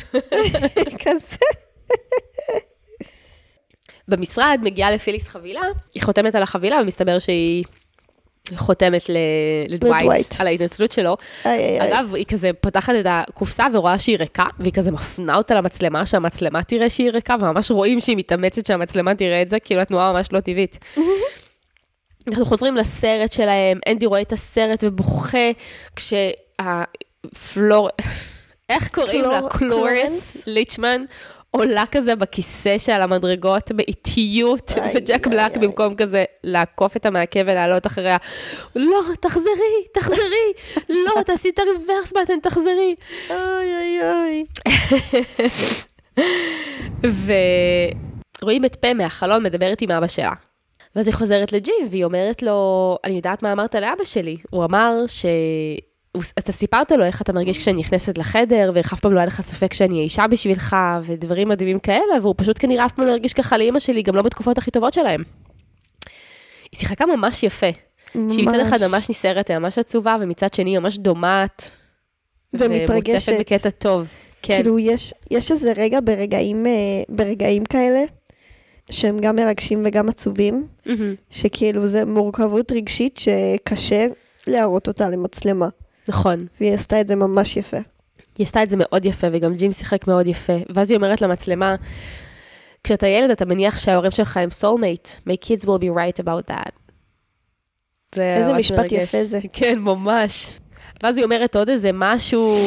[laughs] כזה. במשרד מגיעה לפיליס חבילה, היא חותמת על החבילה, ומסתבר שהיא חותמת לדווייט לדווייט. על ההתנצלות שלו. איי, איי, איי. אגב, היא כזה פותחת את הקופסה ורואה שהיא ריקה, והיא כזה מפנה אותה למצלמה, שהמצלמה תראה שהיא ריקה, וממש רואים שהיא מתאמצת שהמצלמה תראה את זה, כאילו התנועה ממש לא טבעית. אנחנו חוזרים לסרט שלהם, אנדי רואה את הסרט ובוכה, כשהפלור... איך קוראים לה? קלורנס? ליצ'מן. עולה כזה בכיסא שעל המדרגות באיטיות, וג'ק בלק. במקום כזה לעקוף את המעקה ולעלות אחריה, לא, תחזרי, תחזרי, לא, תעשי את הריברס בטן, תחזרי. אוי, אוי, אוי. [laughs] ורואים את פה מהחלון מדברת עם אבא שלה. ואז היא חוזרת לג'ים, והיא אומרת לו, אני יודעת מה אמרת לאבא שלי. הוא אמר ש... אתה סיפרת לו איך אתה מרגיש כשאני נכנסת לחדר, ואיך אף פעם לא היה לך ספק שאני האישה בשבילך, ודברים מדהימים כאלה, והוא פשוט כנראה אף פעם לא הרגיש ככה לאימא שלי, גם לא בתקופות הכי טובות שלהם. היא שיחקה ממש יפה. שהיא מצד אחד ממש נסערת, ממש עצובה, ומצד שני ממש דומעת. ומתרגשת. ומוצפת בקטע טוב. כן. כאילו, יש, יש איזה רגע ברגעים, אה, ברגעים כאלה, שהם גם מרגשים וגם עצובים, מהמם. שכאילו זה מורכבות רגשית שקשה להראות אותה למצלמה. נכון. והיא עשתה את זה ממש יפה. היא עשתה את זה מאוד יפה, וגם ג'ים שיחק מאוד יפה. ואז היא אומרת למצלמה, כשאתה ילד, אתה מניח שההורים שלך הם soulmate. My kids will be right about that. זה איזה משפט מרגש. יפה זה. [laughs] כן, ממש. ואז היא אומרת עוד איזה משהו,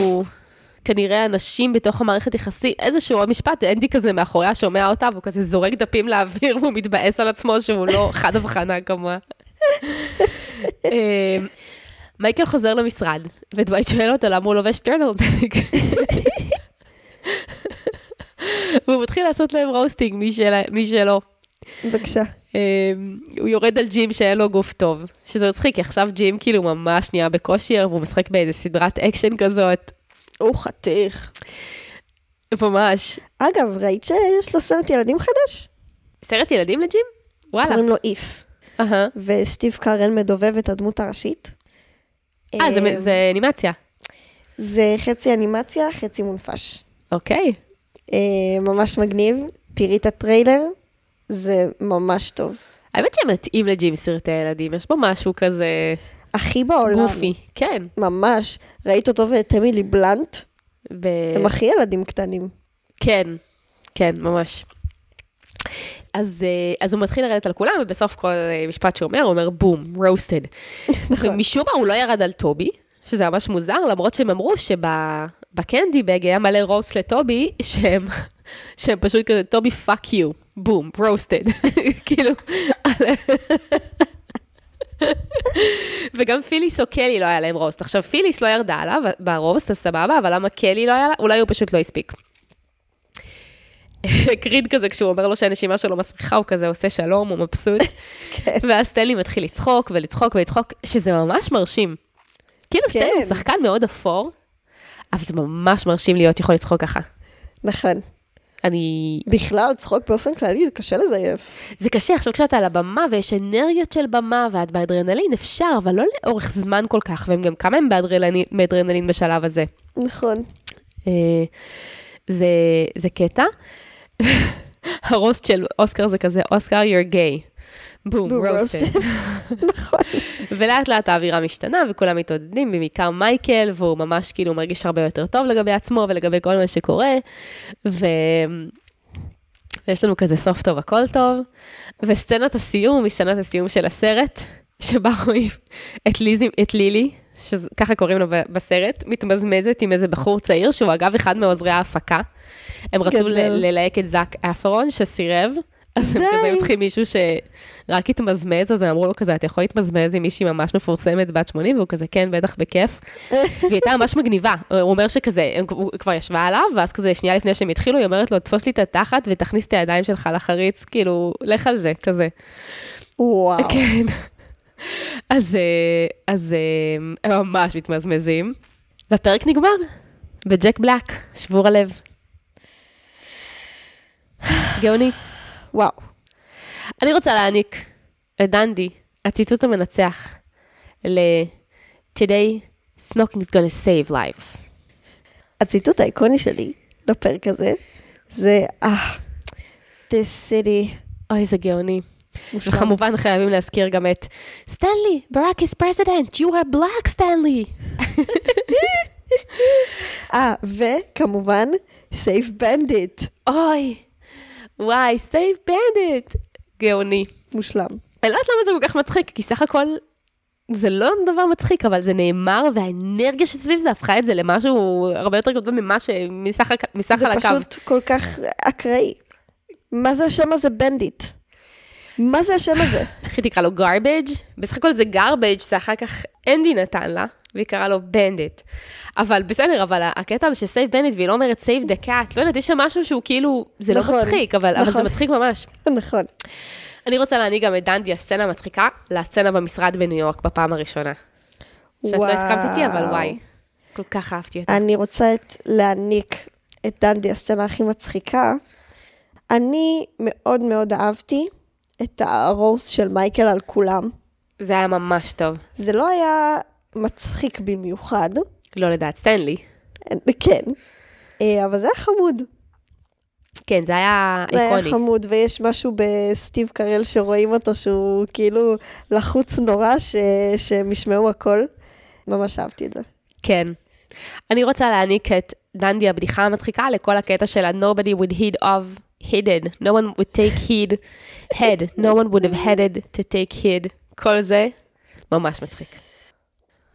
כנראה אנשים בתוך המערכת יחסים, איזשהו עוד משפט, אנדי כזה מאחוריה שומע אותה, והוא כזה זורק דפים לאוויר, והוא מתבאס על עצמו שהוא לא [laughs] חד הבחנה כמוה. [laughs] מייקל חוזר למשרד, ודווייט שואל אותו למה הוא לובש טרנלבג. והוא מתחיל לעשות להם roasting, מי של- מי שלא. בבקשה. אה, הוא יורד על ג'ים שאין לו גוף טוב, שזה מצחיק, כי עכשיו ג'ים כאילו ממש נהיה בכושר, והוא משחק באיזה סדרת אקשן כזאת, הוא חתיך. ממש. אגב, ראית שיש לו סרט ילדים חדש? סרט ילדים לג'ים? וואלה. קוראים לו איף. אהה. וסטיב קארל מדובב את הדמות הראשית. אה, זה- זה אנימציה. זה חצי אנימציה, חצי מונפש. אוקיי. אה, ממש מגניב. תראי את הטריילר, זה ממש טוב. האמת שמתאים לג'ים סרטי ילדים, יש בו משהו כזה הכי בעולם. גופי. כן. ממש. ראית אותו ואת אמילי בלנט? ב... הם הכי ילדים קטנים. כן, כן, ממש. אז, אה, אז הוא מתחיל לרדת על כולם, ובסוף כל אה, משפט שהוא אומר, הוא אומר בום, רוסטד. נכון. ומשום מה הוא לא ירד על טובי, שזה ממש מוזר, למרות שהם אמרו שב candy bag היה מלא רוסט לטובי, שהם, [laughs] שהם פשוט כזה, טובי fuck you, boom, roasted. [laughs] כאילו, [laughs] וגם פיליס או קלי לא היה להם רוסט. עכשיו, פיליס לא ירדה עליו ברוסט, אז סבבה, אבל למה קלי לא היה לה? אולי הוא פשוט לא הספיק. קריד כזה, כשהוא אומר לו שהנשימה שלו מסריחה, הוא כזה עושה שלום, הוא מבסוט. ואז סטנלי מתחיל לצחוק ולצחוק ולצחוק, שזה ממש מרשים. כאילו סטנלי הוא כן. שחקן מאוד אפור, אבל זה ממש מרשים להיות יכול לצחוק ככה. נכון. אני... בכלל, צחוק באופן כללי, זה קשה לזייף. זה קשה, עכשיו כשאתה על הבמה ויש אנרגיות של במה ואת באדרנלין, אפשר, אבל לא לאורך זמן כל כך, והם גם כמה הם באדרנלין, באדרנלין בשלב הזה. נכון. אה, זה, זה קטע. הרוסט של אוסקר זה כזה, אוסקר, you're gay. בום, רוסטד. roasted. [laughs] נכון. ולאט לאט האווירה משתנה, וכולם מתעודדים, בעיקר מייקל, והוא ממש כאילו מרגיש הרבה יותר טוב לגבי עצמו ולגבי כל מה שקורה. ו... ויש לנו כזה סוף טוב, הכל טוב. וסצנת הסיום היא סצנת הסיום של הסרט, שבה רואים את, ליזי, את לילי, שככה קוראים לו בסרט, מתמזמזת עם איזה בחור צעיר, שהוא אגב אחד מעוזרי ההפקה. הם רצו ללהק את זאק אפרון, שסירב. אז הם. כזה היו צריכים מישהו שרק התמזמז, אז הם אמרו לו כזה, אתה יכול להתמזמז עם מישהי ממש מפורסמת בת 80, והוא כזה, כן, בטח, בכיף. והיא הייתה ממש מגניבה. הוא אומר שכזה, הוא כבר ישבה עליו, ואז כזה, שנייה לפני שהם התחילו, היא אומרת לו, תפוס לי את התחת ותכניס את הידיים שלך לחריץ, כאילו, לך על זה, כזה. וואו. כן. אז, אה, אז אה, הם ממש מתמזמזים. והפרק נגמר בג'ק בלק, שבור הלב. גאוני. וואו. אני רוצה להעניק לדנדי, הציטוט המנצח, ל-Today, smoking is gonna save lives. הציטוט האיקוני שלי לפרק הזה, זה, אה, this city. אוי, זה גאוני. מושלם. וכמובן חייבים להזכיר גם את סטנלי, Barack is president, you are black, סטנלי. [laughs] אה, וכמובן, save Bandit. אוי, וואי, save Bandit. גאוני. מושלם. אני לא יודעת למה זה כל כך מצחיק, כי סך הכל זה לא דבר מצחיק, אבל זה נאמר, והאנרגיה שסביב זה הפכה את זה למשהו הרבה יותר גדול ממה ש... מסך, הק- מסך זה על הקו. פשוט כל כך אקראי. מה זה השם הזה בנדיט? מה זה השם הזה? איך היא תקרא לו garbage? בסך הכל זה garbage שאחר כך אנדי נתן לה, והיא קראה לו בנדט. אבל בסדר, אבל הקטע הזה ש save Bandit, והיא לא אומרת save the cat, לא יודעת, יש שם משהו שהוא כאילו, זה נכון, לא מצחיק, אבל, אבל זה נכון. מצחיק ממש. [laughs] נכון. אני רוצה להעניק גם את דנדי, הסצנה המצחיקה, לסצנה במשרד בניו יורק בפעם הראשונה. שאת לא הסכמת איתי, אבל. וואי. כל כך אהבתי אותה. אני רוצה את, להעניק את דנדי, הסצנה הכי מצחיקה. אני מאוד מאוד אהבתי את הרוס של מייקל על כולם. זה היה ממש טוב. זה לא היה מצחיק במיוחד, לא לדעת סטנלי. כן, אה, אבל זה היה חמוד. כן, זה היה זה היה איקוני. חמוד, ויש משהו בסטיב קרל שרואים אותו שהוא כאילו לחוץ נורא, ש... שהם ישמעו הכל. ממש אהבתי את זה. כן. אני רוצה להעניק את דנדי הבדיחה המצחיקה לכל הקטע של ה-nobody would heed of headed, no one would take heed, head, no one would have headed to take heed. כל זה ממש מצחיק.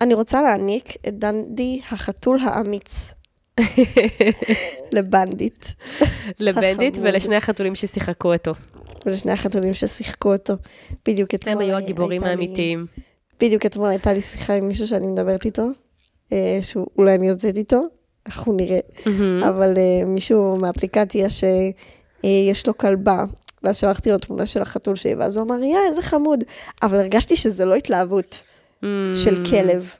אני רוצה להעניק את דנדי החתול האמיץ. לבנדיט. לבנדיט. ולשני החתולים ששיחקו אותו. ולשני החתולים ששיחקו אותו. בדיוק אתמול... הם היו הי- הגיבורים האמיתיים. בדיוק אתמול הייתה לי שיחה עם מישהו שאני מדברת איתו, אה, שאולי אני יוצאת איתו, אנחנו נראה. אבל אה, מישהו מהאפליקציה שיש לו כלבה, ואז שלחתי לו תמונה של החתול שלי, ואז הוא אמר, יא, איזה חמוד. אבל הרגשתי שזה לא התלהבות של Mm. כלב.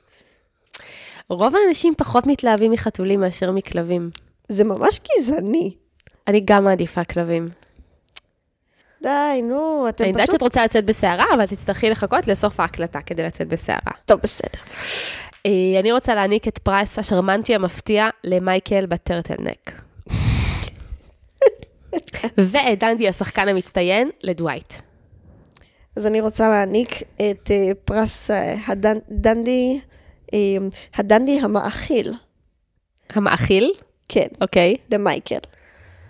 רוב האנשים פחות מתלהבים מחתולים מאשר מכלבים. זה ממש גזעני. אני גם מעדיפה כלבים. די, נו, אתם אני פשוט... יודעת שאת רוצה לצאת בסערה, אבל תצטרכי לחכות לסוף ההקלטה כדי לצאת בסערה. טוב, בסדר. אה, אני רוצה להעניק את פרס השרמנטי המפתיע למייקל בטרטלנק. ואת דנדי השחקן המצטיין לדווייט. אז אני רוצה להעניק את אה, פרס אה, הדנ... דנדי, אה, הדנדי המאכיל, המאכיל, כן, אוקיי. למייקל,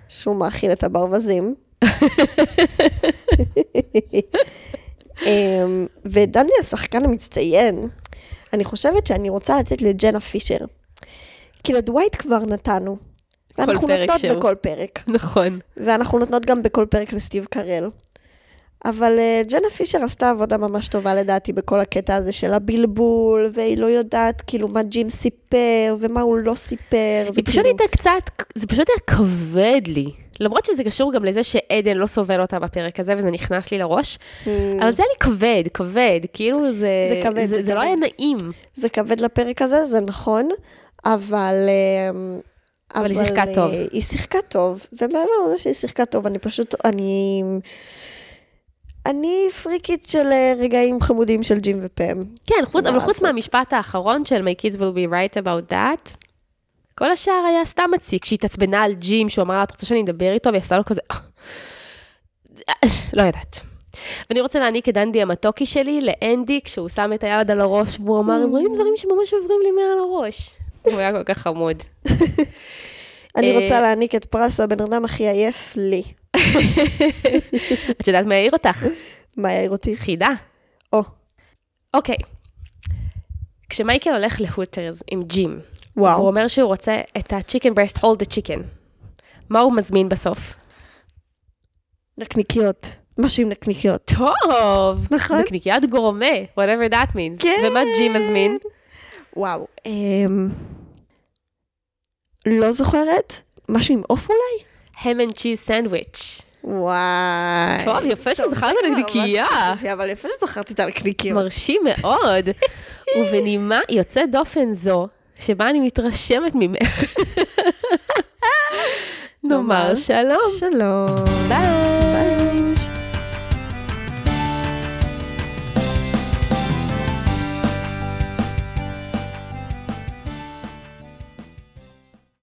שהוא מאכיל את הברווזים. אה, ודנדי השחקן המצטיין, אני חושבת שאני רוצה לתת לג'נה פישר. כי לדווייט כבר נתנו. ואנחנו נותנות שהוא. בכל פרק. נכון. ואנחנו נותנות גם בכל פרק לסטיב קרל. אבל uh, ג'נה פישר עשתה עבודה ממש טובה לדעתי בכל הקטע הזה של הבלבול, והיא לא יודעת כאילו מה ג'ים סיפר ומה הוא לא סיפר. היא פשוט הייתה קצת, זה פשוט היה כבד לי. למרות שזה קשור גם לזה שעדן לא סובל אותה בפרק הזה, וזה נכנס לי לראש, אבל זה היה לי כבד, כבד, כאילו זה... Mm. זה כבד, זה, זה זה לא כבד. היה נעים. זה כבד לפרק הזה, זה נכון, אבל... אמ, אבל היא שיחקה אה, טוב. היא שיחקה טוב, ומעבר לזה שהיא שיחקה טוב, אני פשוט, אני... אני פריקית של אה, רגעים חמודים של ג'ים ופם. כן, חוץ, אבל חוץ? מהמשפט האחרון של My kids will be right about that, כל השאר היה סתם מציק. כשהיא התעצבנה על ג'ים, שהוא אמר לה, את רוצה שאני אדבר איתו? והיא עשתה לו כזה, לא יודעת. ואני רוצה להעניק את דנדי המתוקי שלי לאנדי, כשהוא שם את היד על הראש, והוא אמר, הם רואים דברים שממש עוברים לי מעל הראש. הוא היה כל כך חמוד. אני אה, רוצה להעניק את פרס הבן אדם הכי עייף לי. את יודעת מה העיר אותך? מה יעיר אותי? חידה. או, אוקיי. כשמייקל הולך להוטרס עם ג'ים, וואו. והוא אומר שהוא רוצה את ה-chicken breast, hold the chicken. מה הוא מזמין בסוף? נקניקיות. משהו עם נקניקיות. טוב. נכון. נקניקיית גורמה, whatever that means. כן. ומה ג'ים מזמין? וואו. אמ... לא זוכרת? משהו עם עוף אולי? ham and cheese sandwich. וואי. טוב, יפה שזכרת לנקניקייה. יפה, אבל יפה שזכרתי את הנקניקיות. מרשים מאוד. [laughs] ובנימה יוצאת דופן זו, שבה אני מתרשמת ממך. [laughs] נאמר שלום. שלום. ביי.